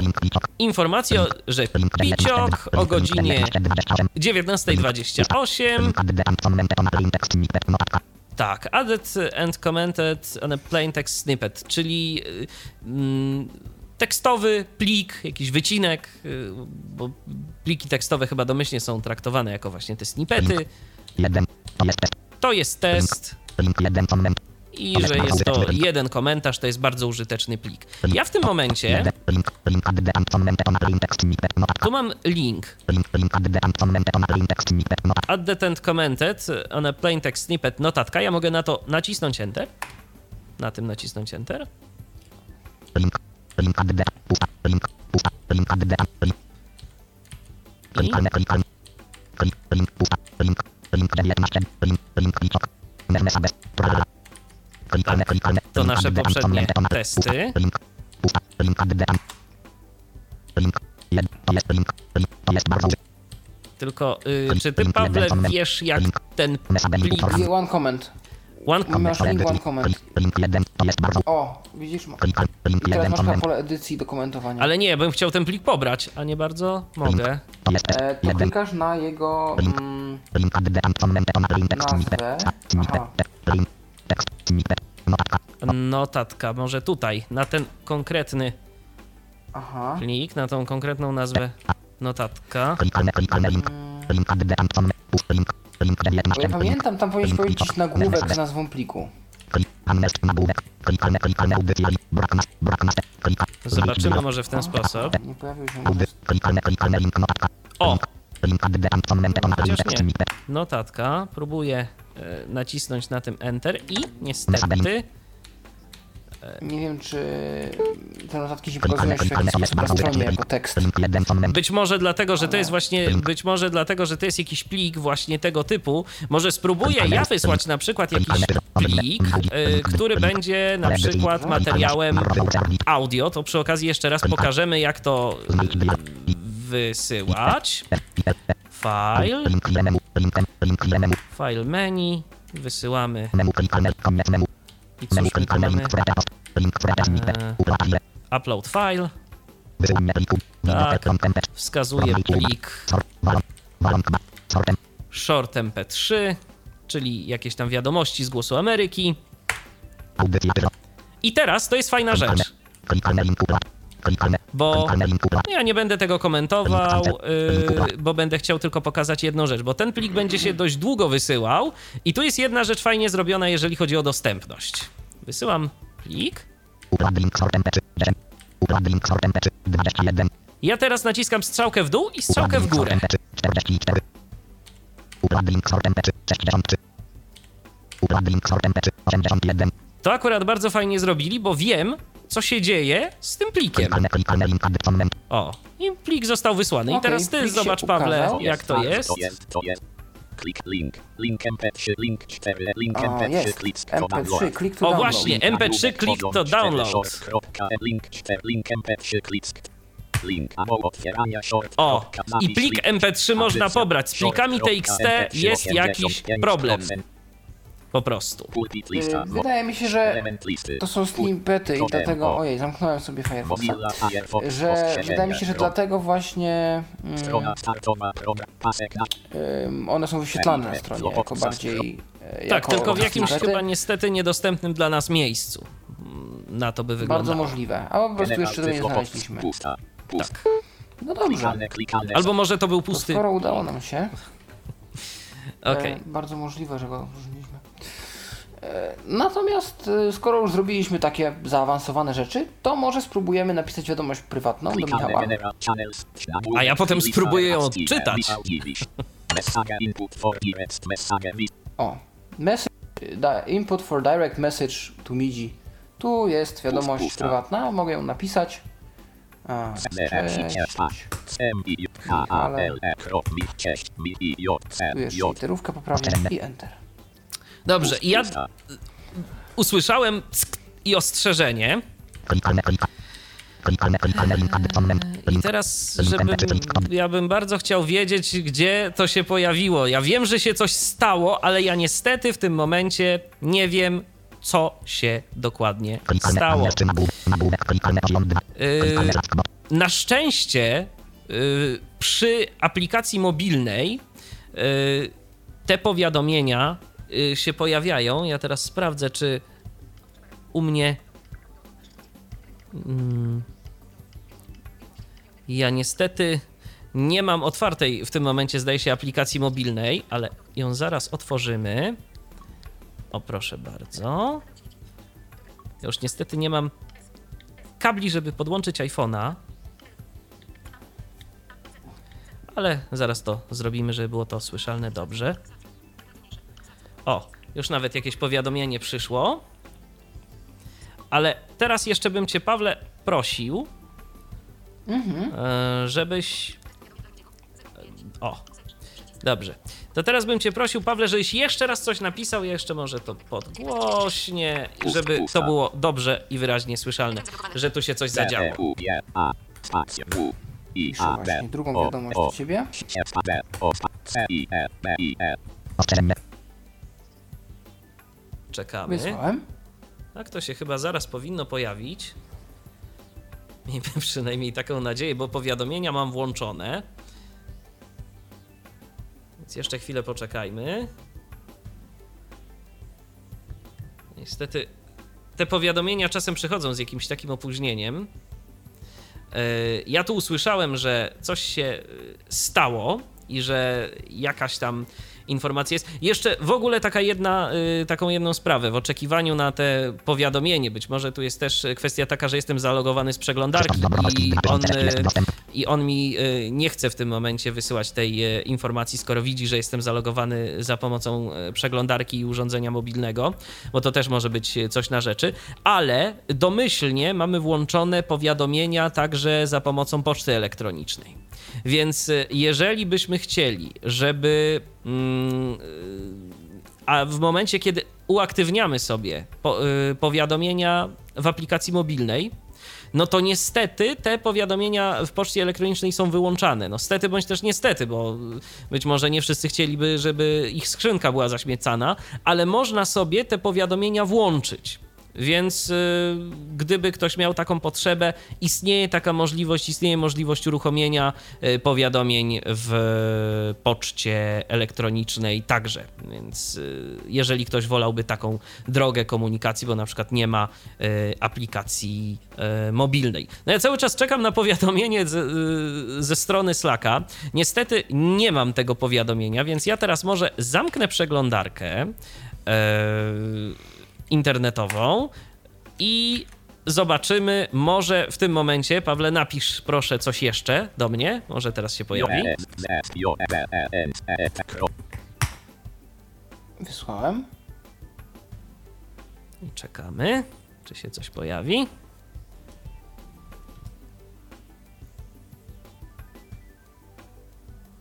Speaker 1: informację, że
Speaker 4: Link 19
Speaker 1: Piciok o godzinie
Speaker 4: 19
Speaker 1: 19.28 Tak, added and commented on a plain text snippet, czyli y, mm, tekstowy plik, jakiś wycinek, y, bo pliki tekstowe chyba domyślnie są traktowane jako właśnie te snippety.
Speaker 4: 1. To jest test.
Speaker 1: To jest test
Speaker 4: Link 1 comment.
Speaker 1: I że jest to jeden komentarz, to jest bardzo użyteczny plik. Ja w tym momencie,
Speaker 4: 1. Link. Link add and comment to na link text snippet notatka.
Speaker 1: tu mam link
Speaker 4: add and
Speaker 1: commented on a plain text snippet notatka. Ja mogę na to nacisnąć Enter. Na tym nacisnąć Enter.
Speaker 4: Link. Link pusta. Link. Pusta. Link link.
Speaker 1: I
Speaker 4: Klikalne, klikalne. Klik, link, pusta, link, link 19, link,
Speaker 1: To nasze poprzednie
Speaker 4: comment,
Speaker 1: testy. Tylko, y, czy ty, Pawle, wiesz, jak ten plik.
Speaker 2: One comment.
Speaker 1: One
Speaker 2: Masz link one comment.
Speaker 4: Klik, link 1, to jest bardzo,
Speaker 2: O, widzisz? I teraz
Speaker 4: 1,
Speaker 2: masz na
Speaker 4: comment,
Speaker 2: pole edycji do komentowania.
Speaker 1: Ale nie, bym chciał ten plik pobrać, a nie bardzo mogę.
Speaker 4: to jest test,
Speaker 2: E, to
Speaker 4: 1,
Speaker 2: klikasz na jego mm,
Speaker 4: comment,
Speaker 2: nazwę. Aha.
Speaker 4: Notatka,
Speaker 1: Notatka, może tutaj, na ten konkretny
Speaker 2: Aha.
Speaker 1: plik, na tą konkretną nazwę notatka.
Speaker 4: klikalne, klikalne, link, link, add, an, comment, pust, link, link 19,
Speaker 2: Bo ja pamiętam, tam powinieneś powiedzieć nagłówek z nazwą pliku.
Speaker 4: Klik.
Speaker 1: Zobaczymy może w ten sposób. O! Nie. Notatka, próbuję e, nacisnąć na tym Enter i niestety
Speaker 2: Nie wiem, czy te notatki się pokazują w na stronie jako tekst.
Speaker 4: Link 1 comment.
Speaker 1: Być może dlatego, że to jest właśnie, być może dlatego, że to jest jakiś plik właśnie tego typu. Może spróbuję ja wysłać na przykład jakiś plik, y, który będzie na przykład materiałem audio. To przy okazji jeszcze raz pokażemy, jak to y, wysyłać. File, file menu, wysyłamy. I. Eee.
Speaker 4: Upload file.
Speaker 1: Tak. Wskazuje plik short mp3, czyli jakieś tam wiadomości z głosu Ameryki. I teraz to jest fajna rzecz, Bo ja nie będę tego komentował, yy, bo będę chciał tylko pokazać jedną rzecz, bo ten plik będzie się dość długo wysyłał i tu jest jedna rzecz fajnie zrobiona, jeżeli chodzi o dostępność. Wysyłam plik.
Speaker 4: Upload link sortem p3. Dziem. Upload link sortem p3. 21.
Speaker 1: Ja teraz naciskam strzałkę w dół i strzałkę w górę.
Speaker 4: 44. Upload link sortem p3. 63. Upload link sortem p3. 81.
Speaker 1: To akurat bardzo fajnie zrobili, bo wiem, co się dzieje z tym plikiem. O, i plik został wysłany. I teraz ty zobacz, Pawle,
Speaker 2: ukazał.
Speaker 1: jak to jest.
Speaker 3: To jest, to jest. Klik link. Link MP3. Link 4. Link
Speaker 2: O,
Speaker 3: MP3.
Speaker 2: jest.
Speaker 3: Klik to
Speaker 2: MP3,
Speaker 3: download.
Speaker 2: klik to
Speaker 1: O, właśnie.
Speaker 3: Link
Speaker 1: MP3
Speaker 3: nagłówek
Speaker 1: klik to
Speaker 3: poziom 4
Speaker 1: download.
Speaker 3: Link 4. Link MP3. Klik. Link short.
Speaker 1: O, i plik
Speaker 3: link.
Speaker 1: MP3 można pobrać. Z plikami TXT
Speaker 3: MP3
Speaker 1: jest jakiś
Speaker 3: 85%.
Speaker 1: problem. Po prostu.
Speaker 3: Lista.
Speaker 2: Y, Wydaje mi się, że to są snippety i dlatego... Ojej, zamknąłem sobie Firefoxa.
Speaker 3: Firefox.
Speaker 2: Że wydaje mi się, że dlatego właśnie mm, ym, one są wyświetlane na stronie jako bardziej... e,
Speaker 1: Tak,
Speaker 2: jako
Speaker 1: tylko w jakimś
Speaker 2: snippety.
Speaker 1: chyba niestety niedostępnym dla nas miejscu. Mm, Na to by
Speaker 2: Bardzo
Speaker 1: wyglądało.
Speaker 2: możliwe. A po prostu jeszcze tego nie znaleźliśmy.
Speaker 1: Tak.
Speaker 2: No dobrze.
Speaker 1: Albo może to był
Speaker 2: To
Speaker 1: pusty.
Speaker 2: skoro udało nam się,
Speaker 1: Okej.
Speaker 2: e, bardzo możliwe, że go. E, Natomiast e, skoro już zrobiliśmy takie zaawansowane rzeczy, to może spróbujemy napisać wiadomość prywatną do Michała.
Speaker 1: A ja potem spróbuję ją odczytać.
Speaker 3: Michał Dziwisz. Message input for direct message. wi-
Speaker 2: O, message, da, input for direct message to MIDI. Tu jest wiadomość
Speaker 3: Pusta.
Speaker 2: prywatna, mogę ją napisać. A, cześć. Tu jest
Speaker 3: J
Speaker 2: literówka poprawna i enter.
Speaker 1: Dobrze, ja usłyszałem i ostrzeżenie. I teraz,
Speaker 4: Link
Speaker 1: żebym,
Speaker 4: MP3, link kod.
Speaker 1: ja bym bardzo chciał wiedzieć, gdzie to się pojawiło. Ja wiem, że się coś stało, ale ja niestety w tym momencie nie wiem, co się dokładnie stało.
Speaker 4: jeszcze nagłówek, nagłówek, klikalne poziom 2.
Speaker 1: Yy. Na szczęście y, przy aplikacji mobilnej y, te powiadomienia się pojawiają. Ja teraz sprawdzę, czy u mnie. Mm, ja niestety nie mam otwartej w tym momencie, zdaje się, aplikacji mobilnej, ale ją zaraz otworzymy. O, proszę bardzo. Już niestety nie mam kabli, żeby podłączyć iPhone'a. Ale zaraz to zrobimy, żeby było to słyszalne dobrze. O, już nawet jakieś powiadomienie przyszło. Ale teraz jeszcze bym Cię, Pawle, prosił, e, żebyś. O, dobrze. To teraz bym Cię prosił, Pawle, żebyś jeszcze raz coś napisał. Jeszcze może to podgłośnie, żeby to było dobrze i wyraźnie słyszalne, że tu się coś zadziało.
Speaker 2: Piszę właśnie drugą wiadomość do ciebie.
Speaker 1: Czekamy.
Speaker 2: Wysłałem.
Speaker 1: Tak, to się chyba zaraz powinno pojawić. Miejmy przynajmniej taką nadzieję, bo powiadomienia mam włączone. Więc jeszcze chwilę poczekajmy. Niestety te powiadomienia czasem przychodzą z jakimś takim opóźnieniem. Yy, Ja tu usłyszałem, że coś się yy, stało i że jakaś tam informacja jest. Jeszcze w ogóle taka jedna, yy, taką jedną sprawę w oczekiwaniu na te powiadomienie. Być może tu jest też kwestia taka, że jestem zalogowany z przeglądarki i on, yy, i on mi y, nie chce w tym momencie wysyłać tej y, informacji, skoro widzi, że jestem zalogowany za pomocą y, przeglądarki i urządzenia mobilnego, bo to też może być y, coś na rzeczy, ale domyślnie mamy włączone powiadomienia także za pomocą poczty elektronicznej. Więc y, jeżeli byśmy chcieli, żeby mm, y, a w momencie, kiedy uaktywniamy sobie y, powiadomienia w aplikacji mobilnej, no to niestety te powiadomienia w poczcie elektronicznej są wyłączane. No stety bądź też niestety, bo być może nie wszyscy chcieliby, żeby ich skrzynka była zaśmiecana, ale można sobie te powiadomienia włączyć. Więc y, gdyby ktoś miał taką potrzebę, istnieje taka możliwość, istnieje możliwość uruchomienia y, powiadomień w poczcie elektronicznej także. Więc y, jeżeli ktoś wolałby taką drogę komunikacji, bo na przykład nie ma aplikacji mobilnej. No ja cały czas czekam na powiadomienie z, ze strony Slacka. Niestety nie mam tego powiadomienia, więc ja teraz może zamknę przeglądarkę. Internetową i zobaczymy, może w tym momencie, Pawle, napisz proszę coś jeszcze do mnie, może teraz się pojawi.
Speaker 2: Wysłałem.
Speaker 1: I czekamy, czy się coś pojawi.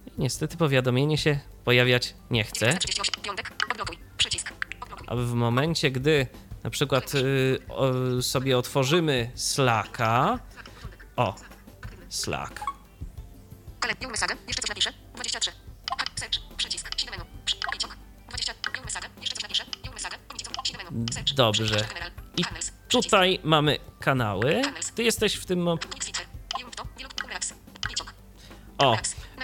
Speaker 1: I niestety powiadomienie się pojawiać nie chce.
Speaker 5: 38. Piątek. Odblokuj. Przycisk. Odblokuj.
Speaker 1: A w momencie, gdy na przykład y, sobie otworzymy Slacka. O, Slack.
Speaker 5: New message. Jeszcze coś napiszę. 23. Hack. Search. Przycisk. Menu. Przy- Piciok. 20. New message. Jeszcze coś napiszę. New message. Menu. Search.
Speaker 1: Dobrze. I tutaj mamy kanały. Ty jesteś w tym. O,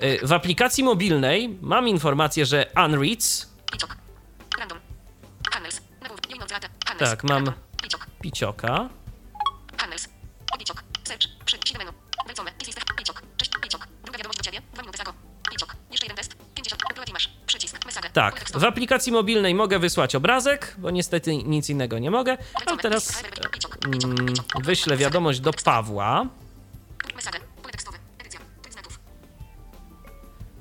Speaker 1: y, w aplikacji mobilnej mam informację, że Unreads, Tak, mam- picioka.
Speaker 5: Channels. Piciok. Search. Przy. Siedem menu. Welcome. This is the Piciok. Cześć. Piciok. Druga wiadomość do ciebie. Dwa minuty zago. Piciok. Jeszcze jeden test. 50. Upload masz. Przycisk. Message.
Speaker 1: Tak, w aplikacji mobilnej mogę wysłać obrazek, bo niestety nic innego nie mogę. Ale teraz mm, wyślę wiadomość do Pawła.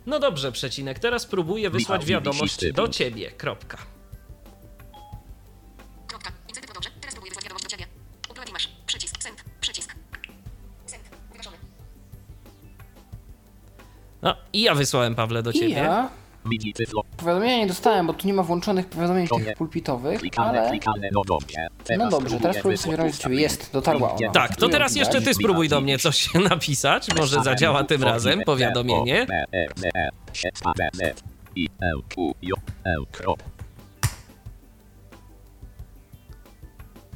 Speaker 1: No dobrze, przecinek. Teraz spróbuję wysłać wiadomość do ciebie. Kropka. No i ja wysłałem Pawle do
Speaker 2: I
Speaker 1: ciebie.
Speaker 2: ja
Speaker 3: Midi tyflo.
Speaker 2: powiadomienia nie dostałem, bo tu nie ma włączonych powiadomień tych pulpitowych, ale...
Speaker 3: no dobrze.
Speaker 2: No dobrze, teraz spróbuję sobie robić do ciebie. Jest, dotarła ona.
Speaker 1: Tak, to teraz jeszcze ty spróbuj do mnie coś napisać. Może zadziała tym razem powiadomienie.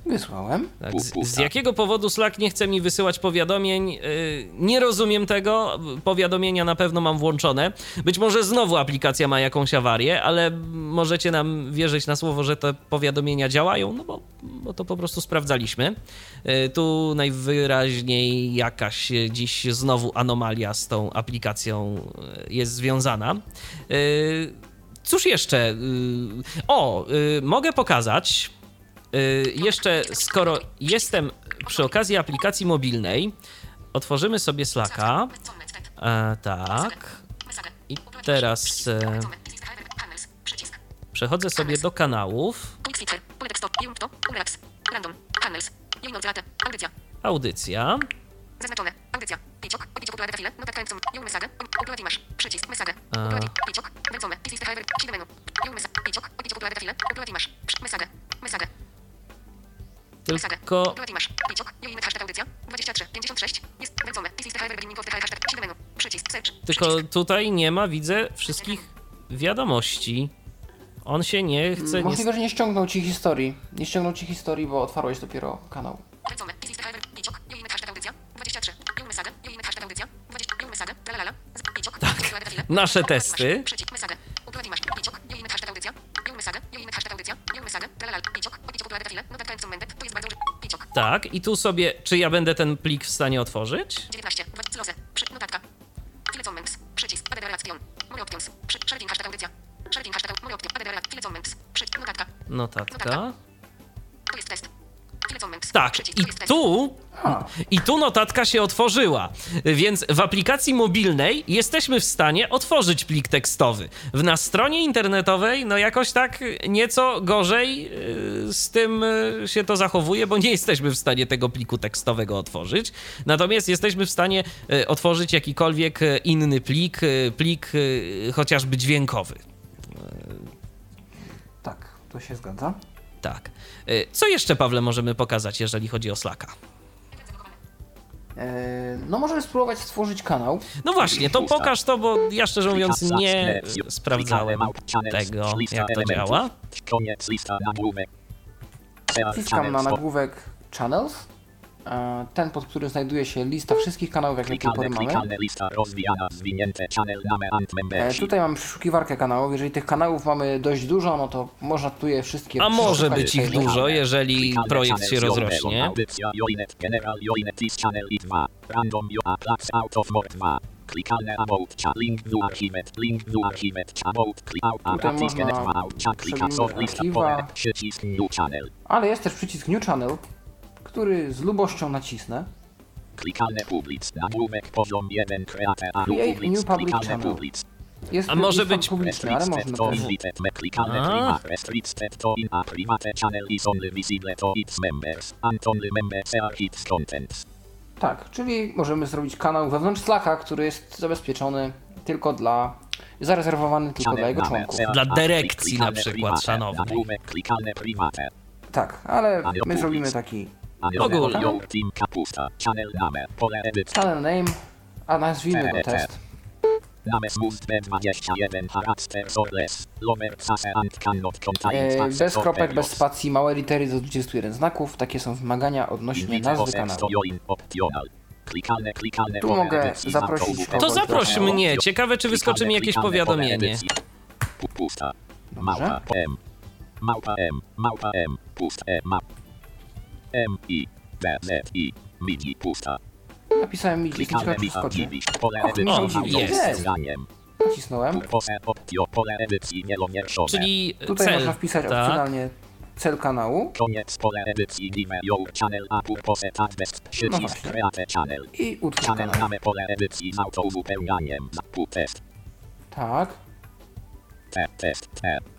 Speaker 2: Wysłałem.
Speaker 1: Tak, z, z jakiego powodu Slack nie chce mi wysyłać powiadomień? Yy, nie rozumiem tego. Powiadomienia na pewno mam włączone. Być może znowu aplikacja ma jakąś awarię, ale możecie nam wierzyć na słowo, że te powiadomienia działają, no bo, bo to po prostu sprawdzaliśmy. Yy, tu najwyraźniej jakaś dziś znowu anomalia z tą aplikacją yy, jest związana. Yy, Cóż jeszcze? O, mogę pokazać. Y, jeszcze, skoro jestem przy okazji aplikacji mobilnej, otworzymy sobie Slacka. E, tak. I teraz e, przechodzę sobie do kanałów.
Speaker 5: Audycja. Zaznaczone. Audycja. Piciok. Piciok. Masz. Przycisk. Upload. Piciok. Message. Piciok. Piciok. Message. Message.
Speaker 1: Tylko
Speaker 5: Upload masz. Piciok. New inny hashtag audycja. 23. 56. Jest. Welcome. This is the highway. Beginning of the hashtag. Siedem menu. Przycisk. Search.
Speaker 1: Tylko tutaj nie ma, widzę, wszystkich wiadomości. On się nie chce. Nie...
Speaker 2: Możliwe, że nie ściągnął ci historii. Nie ściągnął ci historii, bo otwarłeś dopiero kanał.
Speaker 5: Welcome. This is the highway. Piciok. New inny hashtag audycja. 23. New message. New inny hashtag audycja. 20. New message. Lalalala. Z- Piciok. Tak.
Speaker 1: Nasze testy. Tak, i tu sobie, czy ja będę ten plik w stanie otworzyć?
Speaker 5: 19. Dwa- Close. Przy. Notatka. Comments. Przycisk. Add relation. More options. Przy. Hashtag audycja. Hashtag. More options. Add relation. File comments. Przy. Notatka.
Speaker 1: Notatka. Tak, i tu I tu notatka się otworzyła, więc w aplikacji mobilnej jesteśmy w stanie otworzyć plik tekstowy. W na stronie internetowej, no jakoś tak nieco gorzej yy, z tym yy, się to zachowuje, bo nie jesteśmy w stanie tego pliku tekstowego otworzyć. Natomiast jesteśmy w stanie yy, otworzyć jakikolwiek inny plik, plik chociażby dźwiękowy.
Speaker 2: tak, to się zgadza.
Speaker 1: Tak. Yy, Co jeszcze, Pawle, możemy pokazać, jeżeli chodzi o Slacka?
Speaker 2: E, no możemy spróbować stworzyć kanał.
Speaker 1: No właśnie, to pokaż to, bo ja szczerze mówiąc nie sprawdzałem tego, jak to działa.
Speaker 3: Koniec lista nagłówek.
Speaker 2: Wciskam na nagłówek Channels. E, ten, pod którym znajduje się lista wszystkich kanałów, jakie do tej pory mamy.
Speaker 3: klikane, lista rozwijana, zwinięte, channel, name and
Speaker 2: E, tutaj mamy przeszukiwarkę kanałów. Jeżeli tych kanałów mamy dość dużo, no to można tu je wszystkie
Speaker 1: A może być ich
Speaker 2: przejrzeć.
Speaker 1: dużo, jeżeli
Speaker 3: Klikane,
Speaker 1: projekt się rozrośnie.
Speaker 3: Audycja, joinet, general, joinet, this channel i 2. Random, yo, a, plax, out of more 2. Klikane about, cha, link, archivet, link, archivet, cha, about, click, out, out, lista, przycisk, new channel.
Speaker 2: Ale jest też przycisk New Channel, który z lubością nacisnę.
Speaker 3: Klikane, public, nagłówek, poziom 1, create, a,
Speaker 2: Create
Speaker 3: public,
Speaker 2: new public
Speaker 3: klikane,
Speaker 2: channel.
Speaker 3: public.
Speaker 2: Jest
Speaker 1: A może być
Speaker 2: publiczny, ale możemy
Speaker 3: to klikane restricted to in a private channel is only visible to its members and only members are its contents.
Speaker 2: Tak, czyli możemy zrobić kanał wewnątrz Slacka, który jest zabezpieczony tylko dla zarezerwowany tylko dla jego członków.
Speaker 1: Dla dyrekcji na przykład,
Speaker 3: private.
Speaker 2: Tak, ale my zrobimy taki
Speaker 3: Kapusta. Channel name.
Speaker 2: Channel name, a nazwijmy go test.
Speaker 3: Name smooth B21 characters or less. Lomer sase and cannot contain
Speaker 2: E, bez kropek, bez spacji, małe litery do 21 znaków. Takie są wymagania odnośnie nazwy kanału.
Speaker 3: Klikalne, klikalne
Speaker 2: Tu mogę zaprosić
Speaker 1: To zaproś mnie. Ciekawe, czy wyskoczy mi jakieś powiadomienie.
Speaker 3: Pusta. Małpa M. Małpa M. Małpa M. Pust E. Map. M. I. B. Z. I. Midi. Pusta.
Speaker 2: Napisałem mi,
Speaker 3: Klikalne
Speaker 2: ciekawe czy
Speaker 3: Michał
Speaker 2: wskoczy.
Speaker 3: Dziwisz. Pole edycji.
Speaker 1: Jest.
Speaker 2: Nacisnąłem.
Speaker 3: Pose optio. Pole edycji wielomierszowe.
Speaker 1: Czyli
Speaker 2: Tutaj
Speaker 1: cel.
Speaker 2: można wpisać
Speaker 1: tak?
Speaker 2: opcjonalnie cel kanału
Speaker 3: Koniec pole edycji Channel
Speaker 2: No
Speaker 3: przycisk. Create Channel.
Speaker 2: i utwórz
Speaker 3: Channel name pole edycji z autouzupełnianiem. Test.
Speaker 2: Tak.
Speaker 3: Te test te.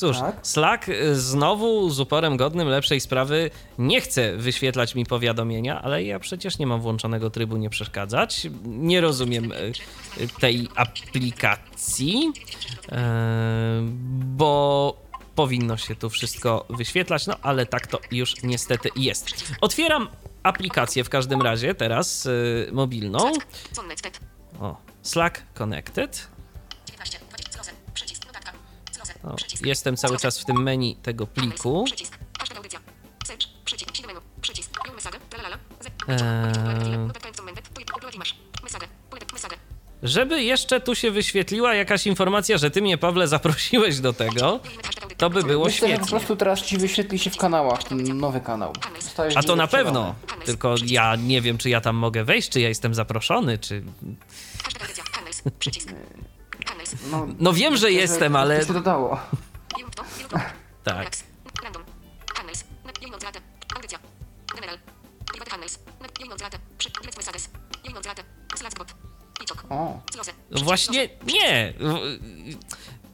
Speaker 1: cóż,
Speaker 2: Tak.
Speaker 1: Slack y, znowu z uporem godnym lepszej sprawy nie chce wyświetlać mi powiadomienia, ale ja przecież nie mam włączonego trybu nie przeszkadzać. Nie rozumiem y, y, tej aplikacji, bo powinno się tu wszystko wyświetlać, no ale tak to już niestety jest. Otwieram aplikację w każdym razie teraz mobilną. O, Slack Connected. O,
Speaker 5: Przycisk.
Speaker 1: jestem cały czas w tym menu tego pliku. Eee. Żeby jeszcze tu się wyświetliła jakaś informacja, że ty mnie, Pawle, zaprosiłeś do tego, to by było
Speaker 2: Myślę, że po
Speaker 1: świetnie.
Speaker 2: prostu teraz ci wyświetli się w kanałach ten nowy kanał. Zostajesz
Speaker 1: A to na pewno. Tylko ja nie wiem, czy ja tam mogę wejść, czy ja jestem zaproszony, czy...
Speaker 2: No,
Speaker 1: No wiem, że jestem, ale...
Speaker 2: To dodało.
Speaker 1: Tak.
Speaker 2: O.
Speaker 1: No Właśnie nie.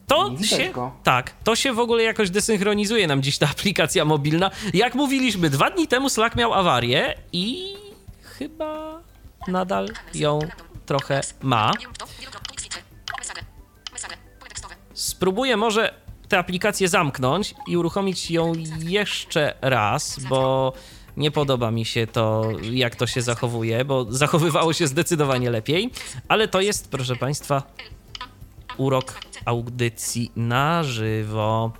Speaker 1: To
Speaker 2: Nie
Speaker 1: się.
Speaker 2: go.
Speaker 1: Tak, to się w ogóle jakoś desynchronizuje nam dziś ta aplikacja mobilna. Jak mówiliśmy, dwa dni temu Slack miał awarię i chyba nadal ją trochę ma. Spróbuję może tę aplikację zamknąć i uruchomić ją jeszcze raz, bo nie podoba mi się to, jak to się zachowuje, bo zachowywało się zdecydowanie lepiej, ale to jest, proszę Państwa, urok audycji na żywo.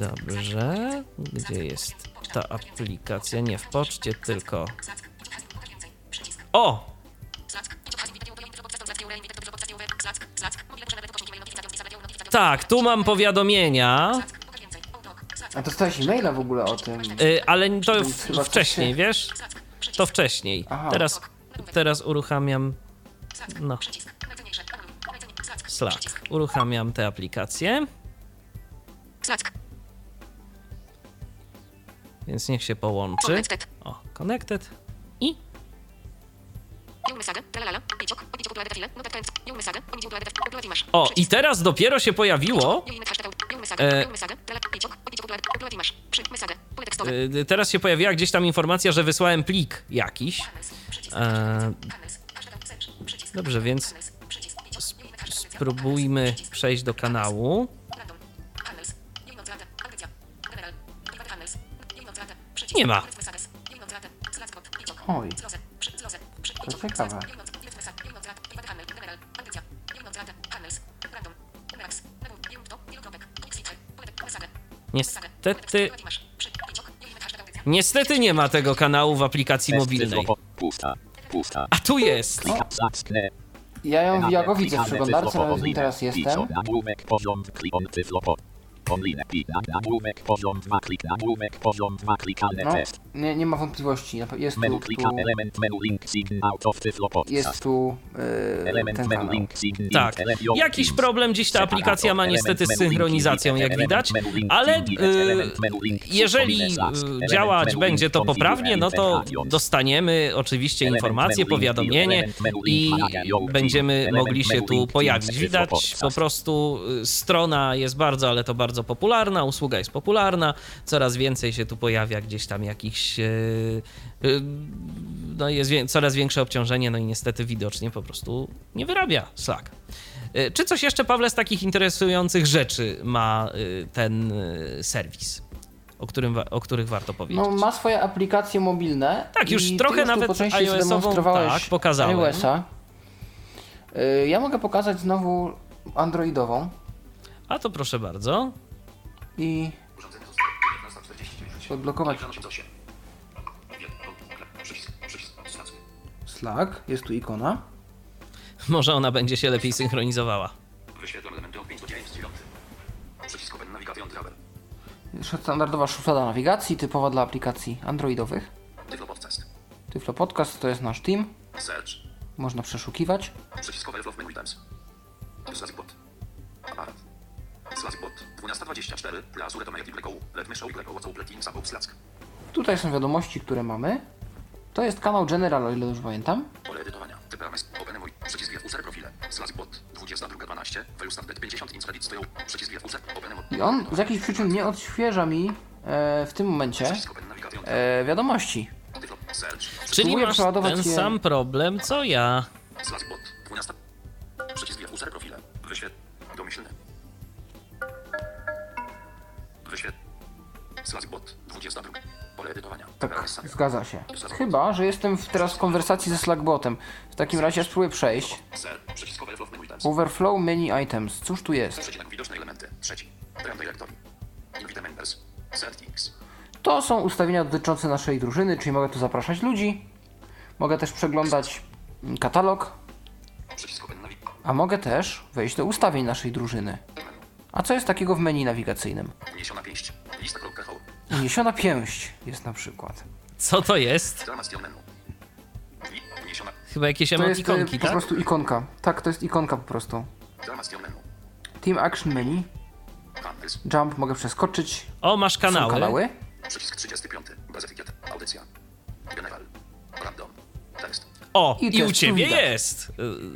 Speaker 1: Dobrze, gdzie jest ta aplikacja? Nie w poczcie, tylko. O! Tak, tu mam powiadomienia,
Speaker 2: a dostałeś e-maila w ogóle o tym.
Speaker 1: y, ale to w, wcześniej, wiesz? To wcześniej.
Speaker 2: Aha.
Speaker 1: Teraz, teraz uruchamiam. No, Slack. Uruchamiam tę aplikację,
Speaker 5: Slack.
Speaker 1: więc niech się połączy. O, connected. I o, i teraz dopiero się pojawiło. E. Teraz się pojawiła gdzieś tam informacja, że wysłałem plik jakiś. E, dobrze, więc spróbujmy przejść do kanału. Nie ma.
Speaker 2: Oj, to ciekawe.
Speaker 1: Niestety, niestety nie ma tego kanału w aplikacji mobilnej. A tu jest.
Speaker 2: Ja ją ja go widzę w przeglądarce, nim teraz jestem.
Speaker 3: Online. Pi. Na, nagłówek poziom 2 klik. Nagłówek poziom 2 klikalne
Speaker 2: No,
Speaker 3: test.
Speaker 2: nie, nie ma wątpliwości. Jest
Speaker 3: Menu
Speaker 2: tu,
Speaker 3: klika
Speaker 2: tu,
Speaker 3: element menu link sign out of Tyflo podcast.
Speaker 2: jest tu yy,
Speaker 3: Element
Speaker 2: ten
Speaker 3: menu
Speaker 2: kanał.
Speaker 3: link sign
Speaker 1: Tak. Jakiś problem gdzieś ta aplikacja ma niestety z synchronizacją, jak widać, ale y, jeżeli y, działać będzie to poprawnie, no to dostaniemy oczywiście informację, powiadomienie i będziemy mogli się tu pojawić. Widać po prostu y, strona jest bardzo, ale to bardzo popularna, usługa jest popularna, coraz więcej się tu pojawia gdzieś tam jakichś y, y, no jest coraz większe obciążenie, no i niestety widocznie po prostu nie wyrabia Slack. Y, Czy coś jeszcze, Pawle, z takich interesujących rzeczy ma ten serwis, o, którym, o których warto powiedzieć?
Speaker 2: No, ma swoje aplikacje mobilne.
Speaker 1: Tak, już trochę
Speaker 2: już
Speaker 1: nawet iOS-ową, tak, pokazałem.
Speaker 2: iOS-a. Ja mogę pokazać znowu Androidową
Speaker 1: A to proszę bardzo.
Speaker 2: I odblokować Slack. Jest tu ikona.
Speaker 1: Może ona będzie się lepiej synchronizowała.
Speaker 6: Wyświetlam elementy od 5 do 9 9. Przycisk Open Navigation Travel.
Speaker 2: Standardowa szuflada nawigacji, typowa dla aplikacji androidowych.
Speaker 6: Tyflo Podcast.
Speaker 2: Tyflo Podcast to jest nasz team.
Speaker 6: Search.
Speaker 2: Można przeszukiwać.
Speaker 6: Menu Items. Bot. Aparat. Slash Bot. 12.24. Plus Ureto Mail YU. Let me show YU what's open in Sabot Slack.
Speaker 2: Tutaj są wiadomości, które mamy. To jest kanał General, o ile dobrze pamiętam.
Speaker 6: Pole edytowania. TPMS. Open Mój. Przycisk Wiat User Profile. Slash Bot. 22.12. Value Started 50 Inspedit stoją. Przycisk Wiat User.
Speaker 2: I on z jakichś przyczyn nie odświeża mi e, w tym momencie e, wiadomości.
Speaker 1: Czyli masz
Speaker 2: przeładować
Speaker 1: ten
Speaker 2: je-
Speaker 1: sam problem co ja.
Speaker 6: Slash Bot. 12. Przycisk Wiat User Profile.
Speaker 2: Tak, zgadza się. Chyba, że jestem w, teraz w konwersacji ze Slackbotem. W takim razie spróbuję przejść.
Speaker 6: Overflow Menu Items.
Speaker 2: Cóż tu jest? To są ustawienia dotyczące naszej drużyny, czyli mogę tu zapraszać ludzi. Mogę też przeglądać katalog, a mogę też wejść do ustawień naszej drużyny. A co jest takiego w menu nawigacyjnym?
Speaker 6: Pięść. Lista kropka hoł.
Speaker 2: Uniesiona pięść jest na przykład.
Speaker 1: Co to jest? Chyba jakieś
Speaker 2: To jest e,
Speaker 1: emotikonki,
Speaker 2: po
Speaker 1: tak?
Speaker 2: prostu ikonka. Tak, to jest ikonka po prostu. Team Action Menu. Jump mogę przeskoczyć.
Speaker 1: O, masz
Speaker 2: Są
Speaker 1: kanały.
Speaker 2: kanały.
Speaker 6: Przycisk 35. Bez etykiet. Audycja. General. Random. Tekst.
Speaker 1: O,
Speaker 2: I
Speaker 1: i,
Speaker 2: test
Speaker 1: u ciebie
Speaker 2: widać.
Speaker 1: jest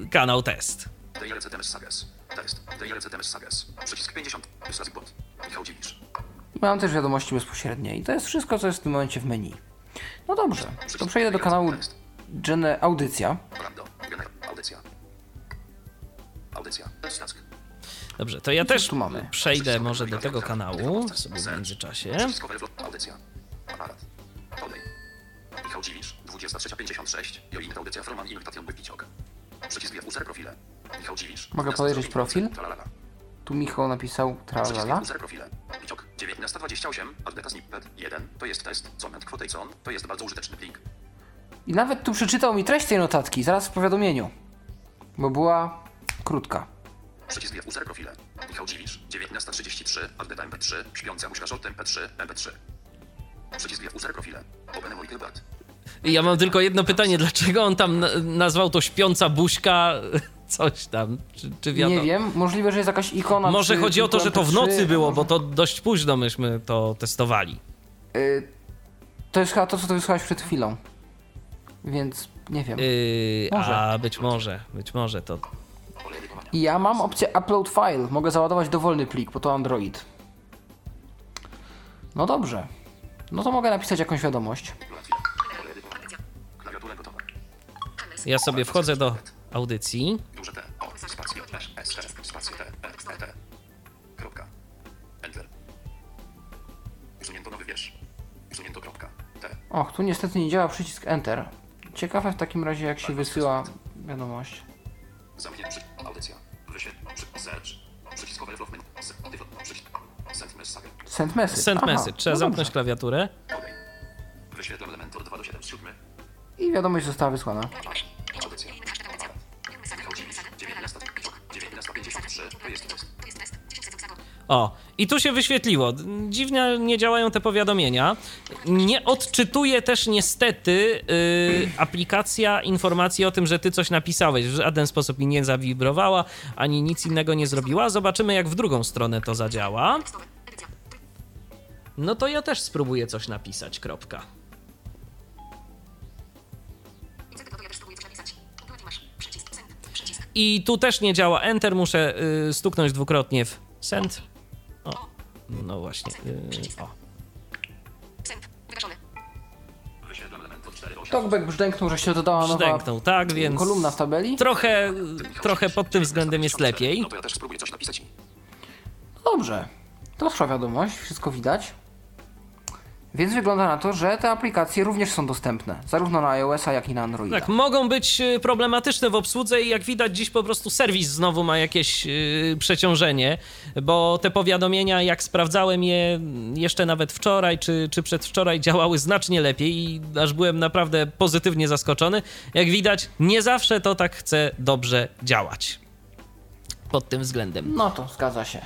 Speaker 1: y, kanał test.
Speaker 6: Sages. Tekst. DLC Temes Sages. Przycisk 50. Slash bot. Michał Dziwisz.
Speaker 2: Mam też wiadomości bezpośrednie. I to jest wszystko, co jest w tym momencie w menu. No dobrze, to przejdę do kanału. Gene Audycja.
Speaker 6: Audycja.
Speaker 1: Dobrze, to ja też
Speaker 2: tu mamy?
Speaker 1: przejdę może do tego kanału sobie w międzyczasie.
Speaker 6: Audycja. Aparat. Podej. Michał Dziwisz. 23.56. Joint audycja Froman i Noctation Bypiciok. Przycisk User Profile. Michał Dziwisz.
Speaker 2: Mogę podejrzeć profil?
Speaker 6: Tralalala.
Speaker 2: Tu Michał napisał tralala.
Speaker 6: Profile. Piciok. 19.28. Adbeta Snippet. 1. To jest test. Comment quotation. To jest bardzo użyteczny link.
Speaker 2: I nawet tu przeczytał mi treść tej notatki, zaraz w powiadomieniu. Bo była krótka.
Speaker 6: Przycisk Wiat User Profile. Michał Dziwisz. 19.33. Adbeta MP3. Śpiąca muśka Short MP3. MP3. Przycisk Wiat User Profile. Open
Speaker 1: Ja mam tylko jedno pytanie, dlaczego on tam na- nazwał to śpiąca buźka coś tam, czy, czy wiadomo?
Speaker 2: Nie wiem, możliwe, że jest jakaś ikona.
Speaker 1: Może
Speaker 2: przy
Speaker 1: chodzi o to, że to w
Speaker 2: kilku MP3,
Speaker 1: nocy było,
Speaker 2: może-
Speaker 1: bo to dość późno myśmy to testowali.
Speaker 2: Y, to jest chyba to, co ty wysłałeś przed chwilą. Więc nie wiem.
Speaker 1: Yy,
Speaker 2: Może.
Speaker 1: a być może, być może to.
Speaker 2: Ja mam opcję upload file. Mogę załadować dowolny plik, bo to Android. No dobrze. No to mogę napisać jakąś wiadomość.
Speaker 1: Ja sobie wchodzę do audycji.
Speaker 6: Duże T. O. Spacja. S. S. S. Spacja. T. E. E. T. Kropka. Enter. Usunięto nowy wiersz. Usunięto kropka. T.
Speaker 2: Och, tu niestety nie działa przycisk Enter. Ciekawe w takim razie, jak się wysyła wiadomość.
Speaker 6: Zamknięty przy... Audycja. Wyświet... Przy... Search. Przycisk. Przycisk... Send message.
Speaker 2: Send message.
Speaker 1: Send message. Trzeba
Speaker 2: no
Speaker 1: zamknąć
Speaker 2: dobrze.
Speaker 1: klawiaturę.
Speaker 6: Wyświetlam elementy od 2 do 7 z 7.
Speaker 2: I wiadomość została wysłana.
Speaker 1: O, i tu się wyświetliło. Dziwnie nie działają te powiadomienia. Nie odczytuje też niestety yy, aplikacja informacji o tym, że ty coś napisałeś. W żaden sposób mi nie zawibrowała, ani nic innego nie zrobiła. Zobaczymy, jak w drugą stronę to zadziała. No to ja też spróbuję coś napisać, kropka. I tu też nie działa Enter, muszę yy, stuknąć dwukrotnie w Send. No właśnie. Yy, o.
Speaker 5: Send. Wyrażony.
Speaker 6: Wyświetlam element od 4 8.
Speaker 2: Talkback brzdęknął, że się dodała nowa
Speaker 1: Brzdęknął, tak, więc
Speaker 2: kolumna w tabeli.
Speaker 1: trochę, trochę pod tym względem jest lepiej.
Speaker 6: No to ja też spróbuję coś napisać.
Speaker 2: Dobrze. To trwa wiadomość, wszystko widać. Więc wygląda na to, że te aplikacje również są dostępne, zarówno na iOS-a, jak i na Androida.
Speaker 1: Tak, mogą być y, problematyczne w obsłudze i jak widać dziś po prostu serwis znowu ma jakieś yy, przeciążenie, bo te powiadomienia, jak sprawdzałem je jeszcze nawet wczoraj czy, czy przedwczoraj, działały znacznie lepiej i aż byłem naprawdę pozytywnie zaskoczony. Jak widać, nie zawsze to tak chce dobrze działać. Pod tym względem.
Speaker 2: No to zgadza się.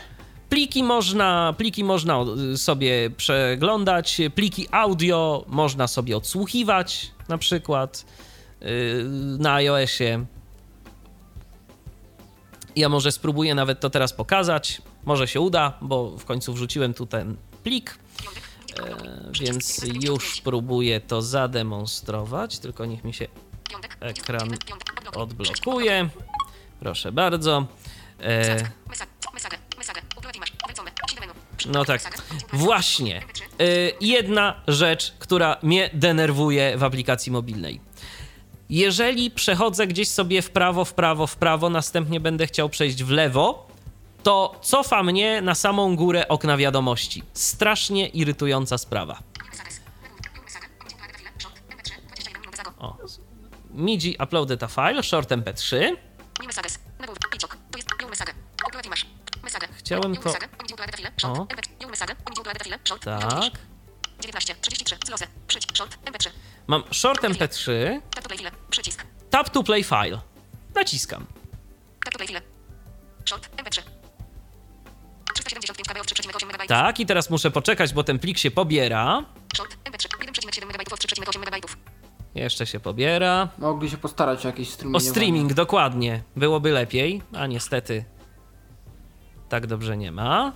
Speaker 1: Pliki można, pliki można y, sobie przeglądać, pliki audio można sobie odsłuchiwać, na przykład yy, na iOSie. Ja może spróbuję nawet to teraz pokazać. Może się uda, bo w końcu wrzuciłem tu ten plik, e, więc już spróbuję to zademonstrować. Tylko niech mi się ekran odblokuje. Proszę bardzo. E, No tak. Właśnie. Y, jedna rzecz, która mnie denerwuje w aplikacji mobilnej. Jeżeli przechodzę gdzieś sobie w prawo, w prawo, w prawo, następnie będę chciał przejść w lewo, to cofa mnie na samą górę okna wiadomości. Strasznie irytująca sprawa.
Speaker 5: Messages. Menu. Mesagę. Oddział na chwilę. Short. MP3. 21 menu. Mesago.
Speaker 1: O. MIDI uploaded a file, short mp3. Chciałem to-. O.
Speaker 5: MP3. New message. Oddział na chwilę. Short.
Speaker 1: Tak.
Speaker 5: 19. 33. Zlozę. Przycisk. Short. MP3.
Speaker 1: Mam short mp3,
Speaker 5: Tap to play file. Przycisk.
Speaker 1: tap to play file. Naciskam.
Speaker 5: Tap to play file. Short. MP3. 375 kb od 3,8 MB.
Speaker 1: Tak, i teraz muszę poczekać, bo ten plik się pobiera.
Speaker 5: Short. MP3. 1,7 MB od 3,8 MB.
Speaker 1: Jeszcze się pobiera.
Speaker 2: Mogli się postarać o jakieś
Speaker 1: O
Speaker 2: strumieniowanie.
Speaker 1: streaming, dokładnie. Byłoby lepiej, a niestety tak dobrze nie ma.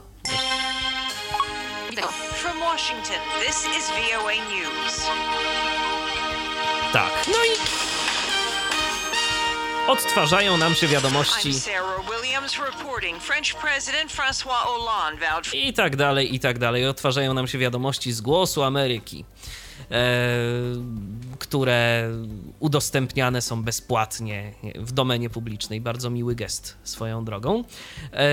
Speaker 7: From Washington, this is VOA News.
Speaker 1: Tak. No i odtwarzają nam się wiadomości i tak dalej, i tak dalej. Odtwarzają nam się wiadomości z głosu Ameryki, które udostępniane są bezpłatnie w domenie publicznej. Bardzo miły gest swoją drogą. E,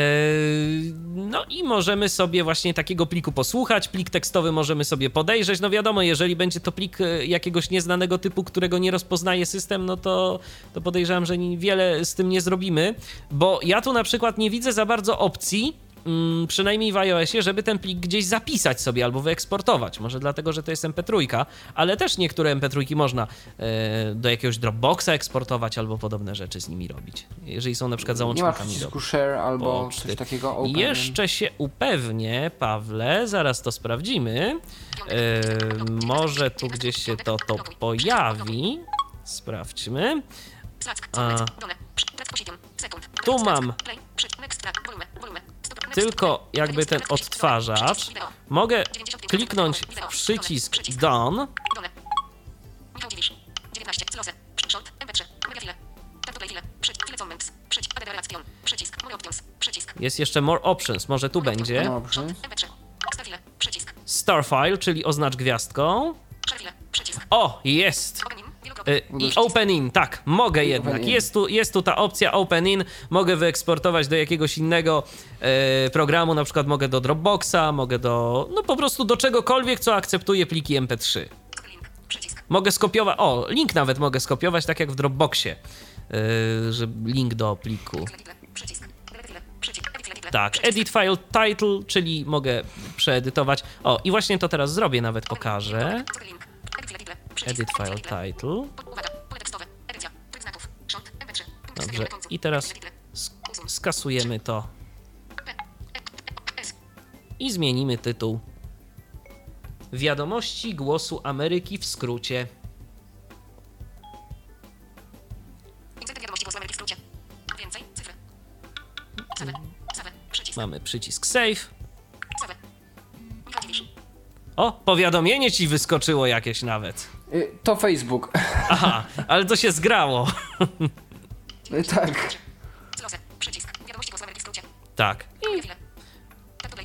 Speaker 1: no i możemy sobie właśnie takiego pliku posłuchać. Plik tekstowy możemy sobie podejrzeć. No wiadomo, jeżeli będzie to plik e, jakiegoś nieznanego typu, którego nie rozpoznaje system, no to, to podejrzewam, że wiele z tym nie zrobimy, bo ja tu na przykład nie widzę za bardzo opcji, mm, przynajmniej w iOSie, żeby ten plik gdzieś zapisać sobie albo wyeksportować. Może dlatego, że to jest MP3, ale też niektóre MP3 można e, do jakiegoś Dropboxa eksportować albo podobne rzeczy z nimi robić. Jeżeli są na przykład
Speaker 2: Nie ma
Speaker 1: załącznikami do
Speaker 2: przycisku share albo
Speaker 1: poczty.
Speaker 2: coś takiego open.
Speaker 1: Jeszcze się upewnię, Pawle, zaraz to sprawdzimy. E, może tu gdzieś się to, to pojawi. Sprawdźmy. A. Tu mam tylko jakby ten odtwarzacz. Mogę
Speaker 5: 95
Speaker 1: kliknąć w przycisk. Done.
Speaker 5: Dole. Michał Dziwisz. 19. Zlozę. Przy- Short. MP3. Mega file. Tap to play file. Przycisk. File comments. Przycisk. Add relation. Przycisk. More options. Przycisk.
Speaker 1: Jest jeszcze More Options, może tu będzie.
Speaker 2: Dobrze.
Speaker 5: MP3. Star file. Przycisk.
Speaker 1: Starfile, czyli oznacz gwiazdką. O, jest!
Speaker 5: Open in. Wielokrotnie.
Speaker 1: Y, I Open In, tak, mogę jednak. Jest tu, jest tu ta opcja Open In. Mogę wyeksportować do jakiegoś innego e, programu, na przykład mogę do Dropboxa, mogę do, no po prostu do czegokolwiek, co akceptuje pliki MP3.
Speaker 5: Link. Przycisk.
Speaker 1: Mogę skopiować, o, link nawet mogę skopiować, tak jak w Dropboxie, e, że link do pliku. Tak, edit file title, czyli mogę przeedytować. O, i właśnie to teraz zrobię, nawet pokażę.
Speaker 5: Link. Edit file.
Speaker 1: Title.
Speaker 5: Uwaga. Pole tekstowe. Edycja. Tryb znaków. Short. MP3. Punkt
Speaker 1: Dobrze, i teraz skasujemy to.
Speaker 5: S.
Speaker 1: i zmienimy tytuł. Wiadomości głosu Ameryki w skrócie. Mamy przycisk save. O, powiadomienie ci wyskoczyło jakieś nawet.
Speaker 2: Y, To Facebook.
Speaker 1: Aha, ale to się zgrało.
Speaker 2: Y, Tak.
Speaker 1: Tak.
Speaker 5: File. Tak.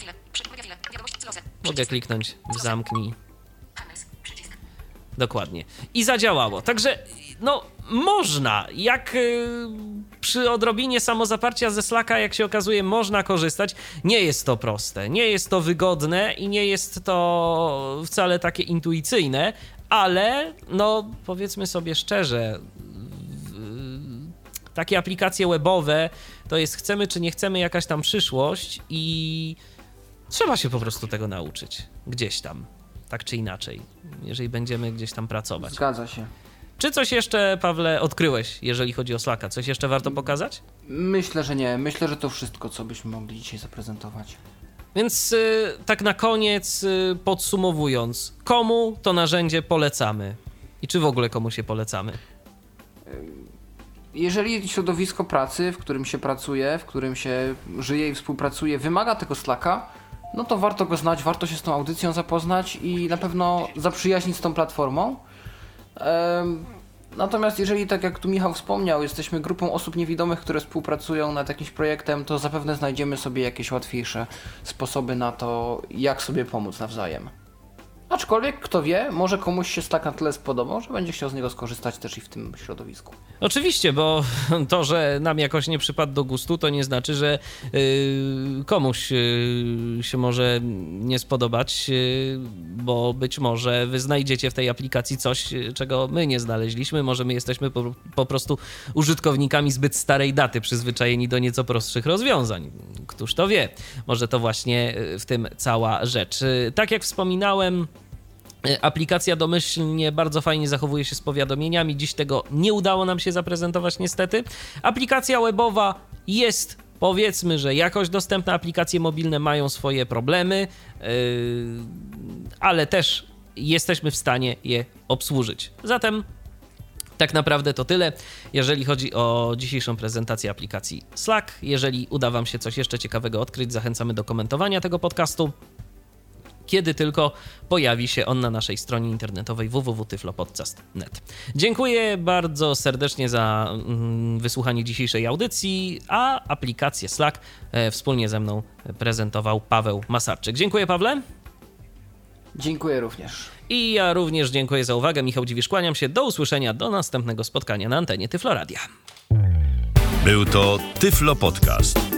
Speaker 1: Mogę kliknąć w zamknij. Dokładnie. I zadziałało. Także, no, można. Jak y, przy odrobinie samozaparcia ze Slacka, jak się okazuje, można korzystać. Nie jest to proste, nie jest to wygodne i nie jest to wcale takie intuicyjne, ale, no, powiedzmy sobie szczerze, takie aplikacje webowe to jest chcemy czy nie chcemy jakaś tam przyszłość i trzeba się po prostu tego nauczyć. Gdzieś tam. Tak czy inaczej, jeżeli będziemy gdzieś tam pracować.
Speaker 2: Zgadza się.
Speaker 1: Czy coś jeszcze, Pawle, odkryłeś, jeżeli chodzi o Slacka? Coś jeszcze warto pokazać?
Speaker 2: Myślę, że nie. Myślę, że to wszystko, co byśmy mogli dzisiaj zaprezentować.
Speaker 1: Więc y, tak na koniec, y, podsumowując, komu to narzędzie polecamy? I czy w ogóle komu się polecamy?
Speaker 2: Jeżeli środowisko pracy, w którym się pracuje, w którym się żyje i współpracuje, wymaga tego Slacka, no to warto go znać, warto się z tą audycją zapoznać i na pewno zaprzyjaźnić z tą platformą. Natomiast jeżeli, tak jak tu Michał wspomniał, jesteśmy grupą osób niewidomych, które współpracują nad jakimś projektem, to zapewne znajdziemy sobie jakieś łatwiejsze sposoby na to, jak sobie pomóc nawzajem. Aczkolwiek, kto wie, może komuś się Slack na tyle spodobał, że będzie chciał z niego skorzystać też i w tym środowisku.
Speaker 1: Oczywiście, bo to, że nam jakoś nie przypadł do gustu, to nie znaczy, że y, komuś y, się może nie spodobać, y, bo być może wy znajdziecie w tej aplikacji coś, czego my nie znaleźliśmy. Może my jesteśmy po, po prostu użytkownikami zbyt starej daty, przyzwyczajeni do nieco prostszych rozwiązań. Któż to wie? Może to właśnie w tym cała rzecz. Tak jak wspominałem, Aplikacja domyślnie bardzo fajnie zachowuje się z powiadomieniami. Dziś tego nie udało nam się zaprezentować, niestety. Aplikacja webowa jest. Powiedzmy, że jakoś dostępne aplikacje mobilne mają swoje problemy, yy, ale też jesteśmy w stanie je obsłużyć. Zatem tak naprawdę to tyle, jeżeli chodzi o dzisiejszą prezentację aplikacji Slack. Jeżeli uda Wam się coś jeszcze ciekawego odkryć, zachęcamy do komentowania tego podcastu kiedy tylko pojawi się on na naszej stronie internetowej www.tyflopodcast.net. Dziękuję bardzo serdecznie za mm, wysłuchanie dzisiejszej audycji, a aplikację Slack e, wspólnie ze mną prezentował Paweł Masarczyk. Dziękuję Pawle.
Speaker 2: Dziękuję również.
Speaker 1: I ja również dziękuję za uwagę. Michał Dziwisz, kłaniam się. Do usłyszenia, do następnego spotkania na antenie Tyfloradia.
Speaker 8: Był to Tyflo Podcast.